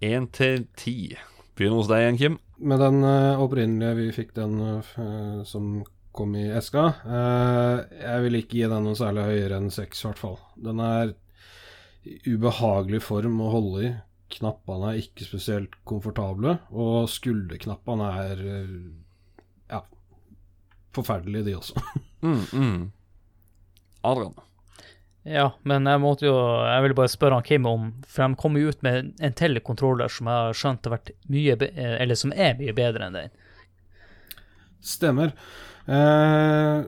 1 til 10. Begynner hos deg igjen, Kim. Med den uh, opprinnelige vi fikk den uh, som kom i eska, uh, jeg vil ikke gi den noe særlig høyere enn seks, i hvert fall. Den er i ubehagelig form å holde i. Knappene er ikke spesielt komfortable, og skulderknappene er ja, forferdelige, de også. Mm, mm. Adrian. Ja, men jeg måtte jo Jeg ville bare spørre han Kim om For de kom jo ut med en til kontroller som jeg har skjønt har vært mye Eller som er mye bedre enn den. Stemmer. Eh,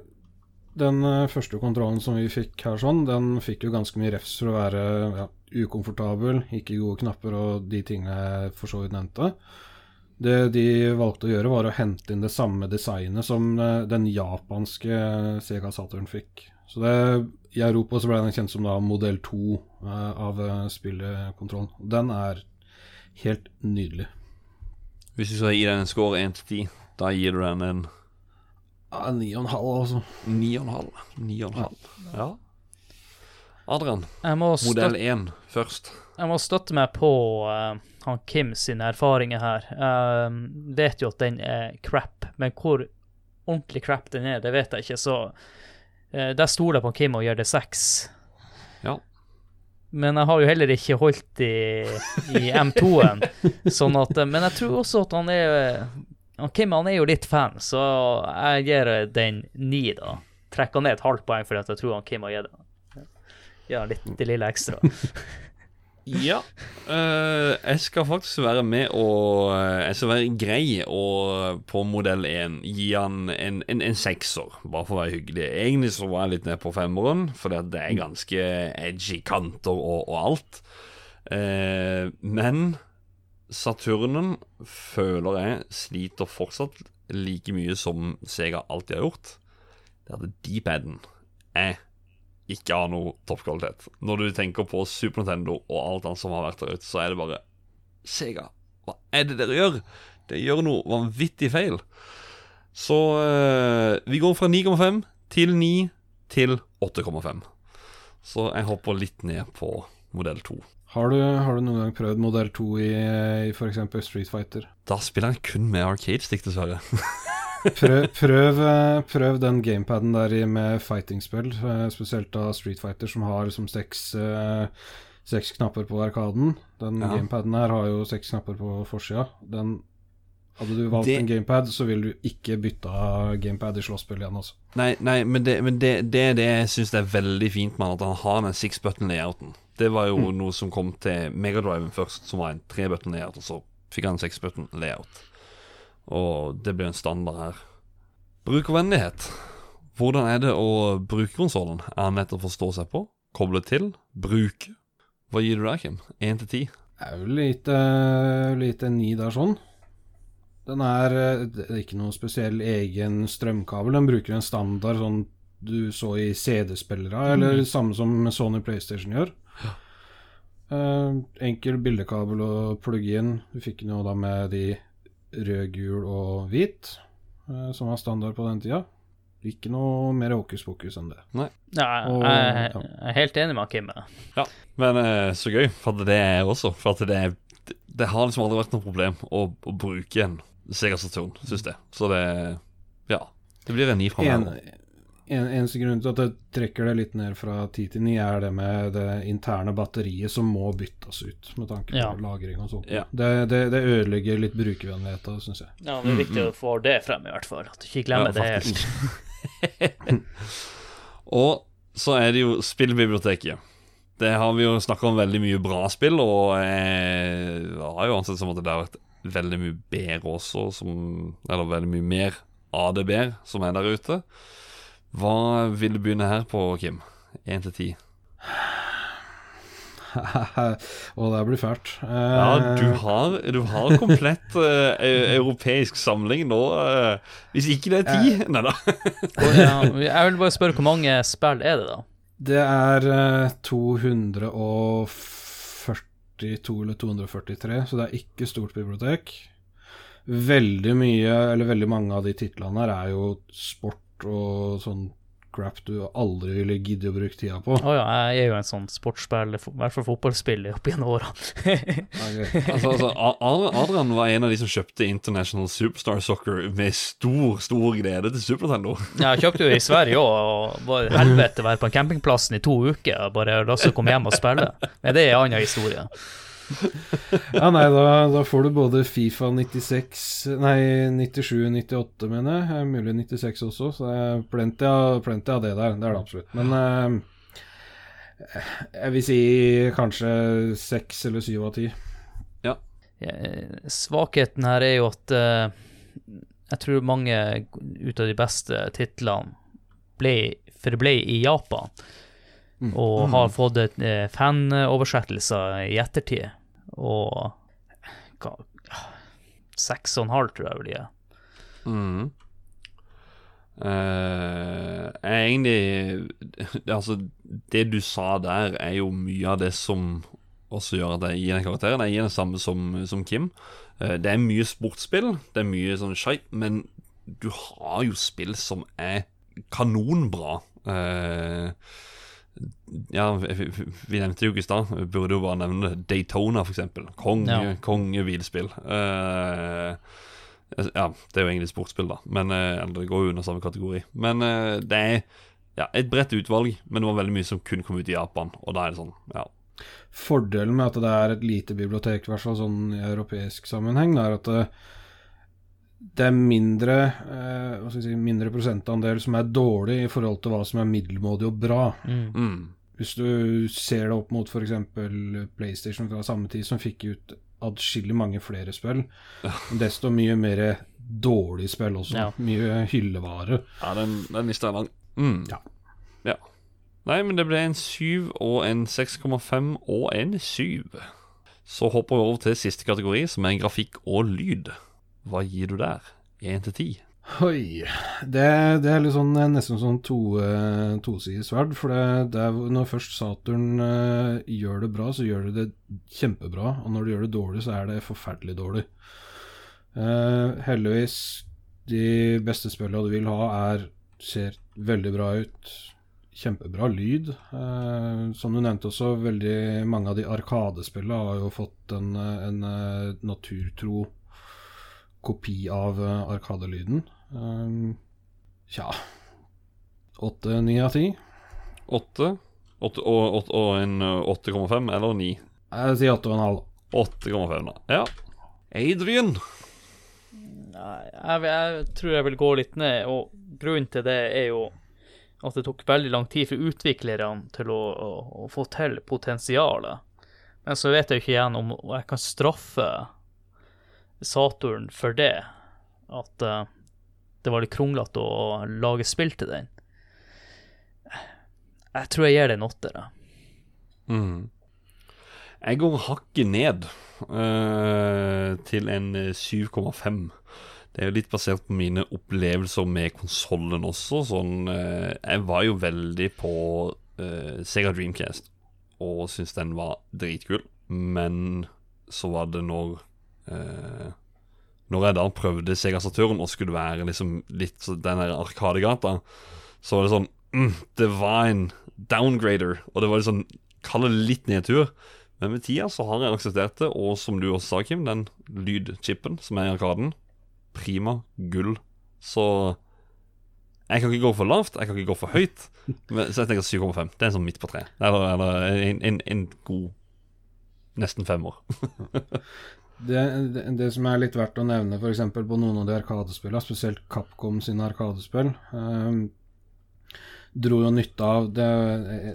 den eh, første kontrollen som vi fikk her, sånn, den fikk jo ganske mye refs for å være ja, ukomfortabel, ikke gode knapper og de tingene jeg for så vidt nevnte. Det de valgte å gjøre, var å hente inn det samme designet som eh, den japanske Sega Saturn fikk. Så det, I Europa så ble den kjent som da modell 2 eh, av eh, spillekontrollen. Den er helt nydelig. Hvis du skal gi den en score 1 til 10, da gir du den en Ja, 9,5, altså. 9,5. 9,5. Ja. Adrian, modell 1 først. jeg må støtte meg på uh, han Kim sine erfaringer her. Uh, vet jo at den er crap, men hvor ordentlig crap den er, det vet jeg ikke. Så der stoler jeg på Kim og gjør det seks. Ja. Men jeg har jo heller ikke holdt i, i M2-en. Sånn at, men jeg tror også at han er han Kim han er jo litt fan, så jeg gir den ni, da. Trekker ned et halvt poeng fordi jeg tror han Kim har gitt den. Ja, litt det lille ekstra. Ja. Uh, jeg skal faktisk være med og eh, Jeg skal være grei og på modell 1 gi han en, en, en sekser, bare for å være hyggelig. Egentlig så var jeg litt ned på femmeren, for det er ganske edgy kanter og, og alt. Uh, men Saturnen føler jeg sliter fortsatt like mye som Sega alltid har gjort. Det er at D-paden er ikke har noe toppkvalitet. Når du tenker på Super Nintendo og alt annet som har vært der ute, så er det bare Sega, hva er det dere gjør? Det gjør noe vanvittig feil. Så eh, vi går fra 9,5 til 9 til 8,5. Så jeg hopper litt ned på modell 2. Har du, har du noen gang prøvd modell 2 i, i f.eks. Street Fighter? Da spiller jeg kun med arcade-stick, dessverre. Prøv, prøv, eh, prøv den gamepaden der med fighting-spill, eh, spesielt av Street Fighter, som har liksom seks, eh, seks knapper på arkaden. Den Ja. gamepaden her har jo seks knapper på forsida. Den Hadde du valgt Det- en gamepad, så ville du ikke bytta gamepad i slåsspill igjen, altså. Nei, nei, men det, men det, det det jeg syns er veldig fint med at han har den six button-layouten. Det var jo noe som kom til Megadriven først, som var en tre button-layout, og så fikk han en six button-layout. Og det ble en standard her. Brukervennlighet. Hvordan er det å bruke konsollen? Er den lett å forstå seg på? Koble til? Bruke? Hva gir du der, Kim? Én til ti? Det er jo lite, lite ni der sånn. Den er, er ikke noen spesiell egen strømkabel. Den bruker en standard sånn du så i CD-spillere, eller samme som Sony PlayStation gjør. Eh, enkel bildekabel å plugge inn. Du fikk noe da med de rød, gul og hvit, eh, som var standard på den tida. Ikke noe mer hokus pokus enn det. Ja, Og- jeg, ja. jeg er helt enig med Kim. Ja, men eh, så gøy, for det er jeg også. For at det, er- det, har liksom aldri vært noe problem å, å bruke en Sega Saturn, syns jeg. Så det Ja. Det blir en ny fra En, eneste grunn til at jeg trekker det litt ned fra 10 til 9, er det med det interne batteriet som må byttes ut, med tanke på Ja. lagring og sånt. Ja. Det, det, det ødelegger litt brukervennligheten, syns jeg. Ja, Det er viktig å få det frem, i hvert fall. At du ikke glemmer det helt. og så er det jo spillbiblioteket. Det har vi jo snakka om veldig mye bra spill, og jeg har jo ansett som at det har vært veldig mye bedre også, som Eller veldig mye mer ADB som er der ute. Hva vil du begynne her på, Kim? Én til ti? og det blir fælt. Ja, Eh, du har, du har komplett uh, europeisk samling nå. Uh, hvis ikke det er ti Nei da. Jeg vil bare spørre hvor mange spill er det, da? Det er eh, 242 eller 243, så det er ikke stort bibliotek. Veldig mye, eller veldig mange av de titlene her er jo sport og sånn crap du aldri ville gidde å bruke tida på. Å ja, jeg er jo en sånn sportsspiller, i hvert fall fotballspiller, opp gjennom årene. Altså, altså, Adrian var en av de som kjøpte International Superstar Soccer med stor, stor glede til Super Nintendo. Jeg kjøpte jo i Sverige òg, og var helvete være på campingplassen i to uker bare la oss komme hjem og spille. Men det er en annen historie. Ja, nei, da, da får du både Fifa 96 Nei, 97, 98, mener jeg. Eh, Mulig 96 også, så det er plenty av, plenty av det der. Det er det absolutt. Men eh, jeg vil si kanskje seks eller syv av ti. Ja, Svakheten her er jo at eh, jeg tror mange ut av de beste titlene ble, forble i Japan, og har fått eh, fanoversettelser i ettertid. Og seks og en halv, tror jeg vel de er. Mm. Uh, egentlig Altså, det du sa der, er jo mye av det som også gjør at jeg gir den karakteren. Jeg gir den samme som, som Kim. Uh, det er mye sportsspill, det er mye sånn skeit, men du har jo spill som er kanonbra. Eh, ja, vi, nevnte jo ikke i stad, burde jo bare nevne. Daytona, eksempel. Konge, Ja. kongebilspill. Uh, ja, det er jo egentlig sportsspill, da. Men uh, det går jo under samme kategori. Men uh, det er ja, et bredt utvalg, men det var veldig mye som kun kom ut i Japan. Og da er det sånn, ja. Fordelen med at det er et lite bibliotek, i hvert fall sånn i europeisk sammenheng, er at det, det er mindre eh, hva skal si, mindre prosentandel som er dårlig i forhold til hva som er middelmådig og bra. Mm. Mm. Hvis du ser det opp mot f.eks. PlayStation fra samme tid, som fikk ut adskillig mange flere spill, desto mye mer dårlig spill også. Ja. Mye hyllevare. Ja, den, den lista er lang. Mm. Ja. ja. Nei, men det ble en 7 og en 6,5 og en 7. Så hopper vi over til siste kategori, som er grafikk og lyd. Hva gir du der? 1 til 10? Oi. Det, det er sånn, eh, nesten sånn to, eh, tosidig sverd. For det, det er når først Saturn uh, gjør det bra, så gjør det det kjempebra. Og når det gjør det dårlig, så er det forferdelig dårlig. Uh, heldigvis, de beste spillene du vil ha, er, ser veldig bra ut. Kjempebra lyd. Uh, som du nevnte også, veldig mange av de arkadespillene har jo fått en, en naturtro kopi av eh, arkadelyden. Um, Tja Åtte-ni av ti? 8? Åtte- og, og, og en 8,5 eller 9? Jeg sier åtte og en halv. 8,5, da. Ja. Adrian. Nei, jeg, jeg tror jeg vil gå litt ned, og grunnen til det er jo at det tok veldig lang tid for utviklerne til å, å, å få til potensialet. Men så vet jeg jo ikke igjen om jeg kan straffe Saturn for det. At uh, det var litt kronglete å lage spill til den. Jeg tror jeg gir det en åtter. jeg. Mm. Jeg går hakket ned uh, til en øh, 7,5. Det er jo litt basert på mine opplevelser med konsollen også. Sånn, øh, jeg var jo veldig på Sega Dreamcast og syntes den var dritkul. Men så var det når øh, når da prøvde Sega Saturn og skulle være liksom litt den der Arkadegata, så var det sånn mm, Divine downgrader, og det var liksom Kall det litt nedtur. Men med tida så har jeg akseptert det, og som du også sa, Kim, den lydchipen som er i Arkaden, prima gull. Så jeg kan ikke gå for lavt, jeg kan ikke gå for høyt. Men, så jeg tenker 7,5. Det er sånn midt på tre. Eller, eller en, en, en god nesten femmer. Det, det, det som er litt verdt å nevne f.eks. på noen av de arkadespillene, spesielt Capcom sine arkadespill, um, dro jo nytte av Det,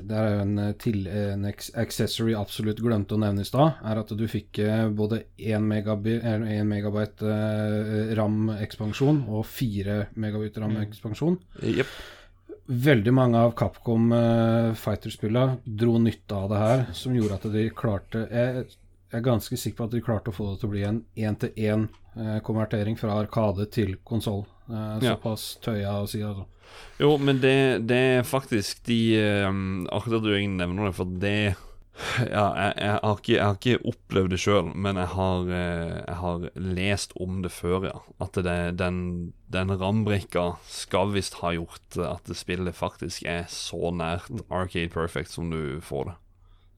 det er jo en, til, en accessory absolutt glemte å nevne i stad, er at du fikk eh, både 1 megabyte, 1 megabyte eh, RAM-ekspansjon og 4 megabyte RAM-ekspansjon. Yep Veldig mange av Capcom uh, Fighter-spillene dro nytte av det her, som gjorde at de klarte Jeg, jeg er ganske sikker på at de klarte å få det til å bli en én-til-én-konvertering fra Arkade til konsoll. Ja. såpass tøya å si, altså. Jo, men det, det er faktisk de um, Akkurat du egentlig nevner det, for det Ja, jeg, jeg, har, ikke, jeg har ikke opplevd det sjøl, men jeg har, eh, jeg har lest om det før, ja. At det, den, den rambrikka skal visst ha gjort at det spillet faktisk er så nært Arcade Perfect som du får det.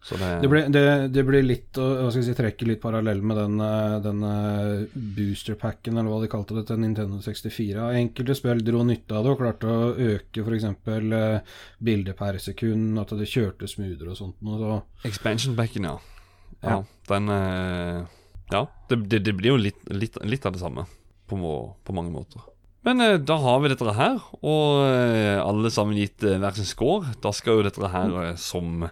Så det, Det blir, det, det blir litt hva skal jeg si, trekke litt parallell med den, eh, den eh, boosterpacken, eller hva de kalte det, til Nintendo 64. Enkelte spill dro nytte av det og klarte å øke f.eks. bildet bilder per sekund, at det kjørte smoothere og sånt. Og så Expansion packen, ja. ja. Ja. Den eh, Ja, det, blir jo litt, litt, litt av det samme på, må- på mange måter. Men eh, da har vi dette her, og eh, alle sammen gitt eh, hver sin score. Da skal jo dette her, eh, som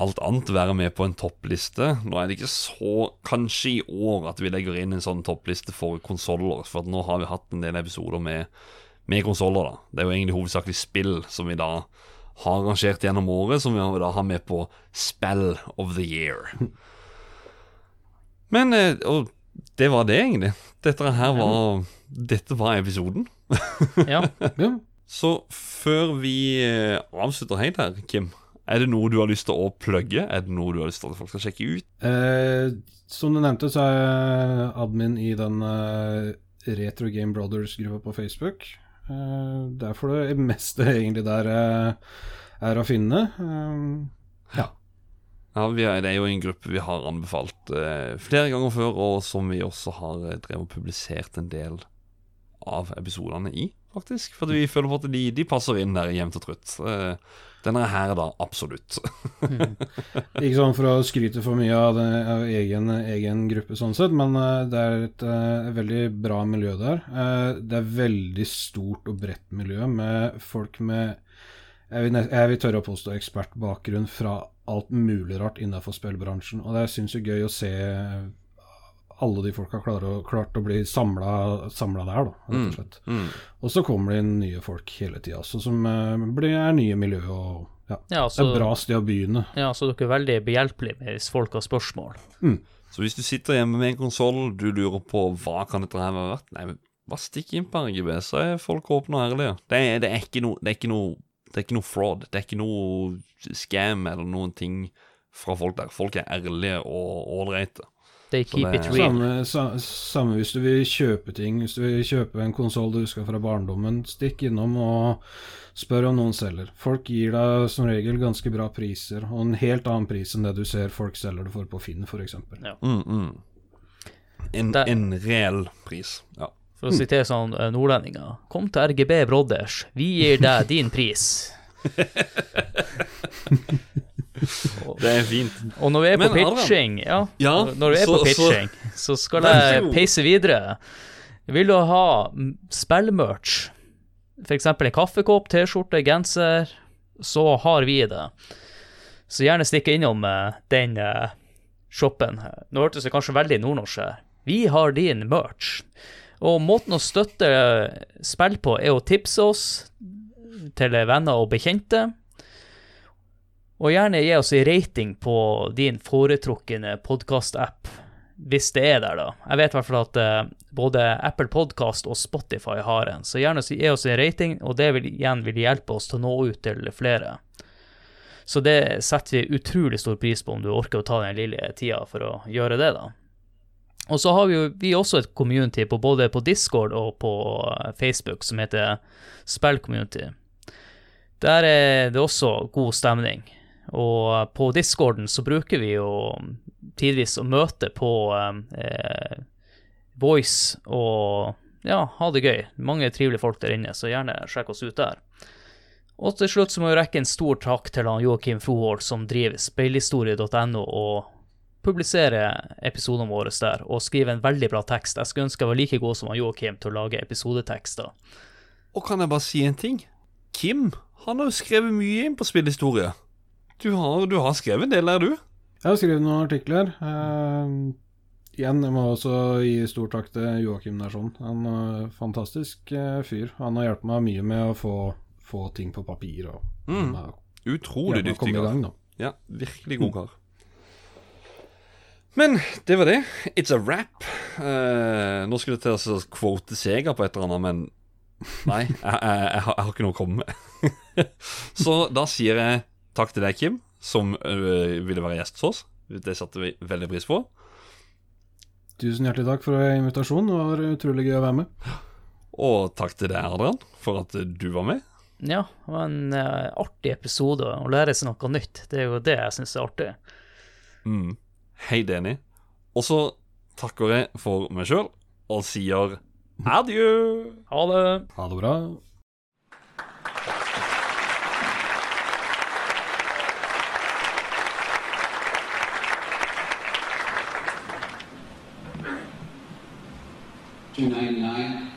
alt annet, være med på en toppliste. Nå er det ikke så kanskje i år at vi legger inn en sånn toppliste for konsoller, for at nå har vi hatt en del episoder med, med konsoller, da. Det er jo egentlig hovedsakelig spill som vi da har rangert gjennom året, som vi da har med på Spell of the Year. Men eh, Og det var det, egentlig. Dette her var Dette var episoden. Ja. ja. Så før vi eh, avslutter helt her, Kim, er det noe du har lyst til å plugge? Er det noe du har lyst til at folk skal sjekke ut? Eh, som du nevnte, så er jeg admin i den eh, Retro Game Brothers-gruppa på Facebook. Eh, der får du det meste egentlig der eh, er å finne. Eh, Ja, vi er, Det er jo en gruppe vi har anbefalt eh, flere ganger før, og som vi også har drevet og publisert en del av episodene i, faktisk. For vi føler på at de, de passer inn der jevnt og trutt. Eh, denne her, da, absolutt. ikke sånn for å skryte for mye av, det, av egen, egen gruppe, sånn sett, men eh, det er et uh, veldig bra miljø der. Uh, det er veldig stort og bredt miljø med folk med jeg vil, jeg vil tørre å påstå ekspertbakgrunn fra alt mulig rart innenfor spillbransjen. Og det er sinnssykt gøy å se alle de folka klarer, å, klart å bli samla der, da, rett og slett. Mm. Og så kommer det inn nye folk hele tida, som eh, blir, er nye miljø. og ja, Ja, Det er et bra sted å begynne. ja, så dere er veldig behjelpelige hvis folk har spørsmål. Så hvis du sitter hjemme med en konsoll, du lurer på hva kan dette her være verdt, nei, men bare stikk inn på RGB, så er folk åpne og ærlige. Det er, det er ikke noe Det er ikke noe det er ikke noe fraud. Det er ikke noe scam eller noen ting fra folk der. Folk er ærlige og ålreite. They keep det- it real. Samme, sa, samme hvis du vil kjøpe ting. Hvis du vil kjøpe en konsoll du husker fra barndommen, stikk innom og spør om noen selger. Folk gir deg som regel ganske bra priser, og en helt annen pris enn det du ser folk selger det for på Finn, f.eks. Ja. Mm, mm. En, en reell pris. Ja. For å sitere sånn eh, nordlendinger. Kom til RGB Brothers, vi gir deg din pris. Det er fint. Og når vi er på Men, pitching, ja, Ja, når vi er så- på pitching, så, skal jeg peise videre. Vil du ha spillmerch, f.eks. en kaffekopp, T-skjorte, genser, så har vi det. Så gjerne stikk innom eh, den eh, shoppen. Nå hørtes det kanskje veldig nordnorsk her. Vi har din merch. Og måten å støtte eh, spill på er å tipse oss til venner og bekjente. Og gjerne gi oss en rating på din foretrukne podkast-app, hvis det er der, da. Jeg vet i hvert fall at uh, både Apple Podcast og Spotify har en, så gjerne gi oss en rating, og det vil, igjen vil hjelpe oss til å nå ut til flere. Så det setter vi utrolig stor pris på om du orker å ta den lille tida for å gjøre det, da. Og så har vi jo vi også et community på både på Discord og på eh, Facebook som heter Spillcommunity. Der er det også god stemning. Og på discorden så bruker vi jo tidvis å møte på eh, Voice og ja, ha det gøy. Mange trivelige folk der inne, så gjerne sjekk oss ut der. Og til slutt så må vi rekke en stor takk til han Joakim Froholt, som driver speilhistorie.no og publiserer episodene våre der, og skriver en veldig bra tekst. Jeg skulle ønske jeg var like god som han Joakim til å lage episodetekster. Og kan jeg bare si en ting? Kim han har jo skrevet mye inn på spillhistorie. Du har, du har skrevet en del der, du? Jeg har skrevet noen artikler. Uh, igjen, jeg må også gi stor takk til Joakim Nærsson. En uh, fantastisk uh, fyr. Han har hjulpet meg mye med å få, få ting på papir. og Mm. Utrolig dyktig kar. Ja, virkelig god kar. Men det var det. It's a wrap. Uh, nå skulle det til å quote Sega på et eller annet, men nei, jeg, jeg, jeg, har, jeg har ikke noe å komme med. Så da sier jeg takk til deg, Kim, som øh, ville være gjest hos oss. Det satte vi veldig pris på. Tusen hjertelig takk for invitasjonen. Det var utrolig gøy å være med. Og takk til deg, Adrian, for at du var med. Ja, det var en eh, artig episode å lære seg noe nytt. Det er jo det jeg syns er artig. Mm. Helt enig. Og så takker jeg for meg sjøl og sier adjø. Ha det! Ha det bra. 1999.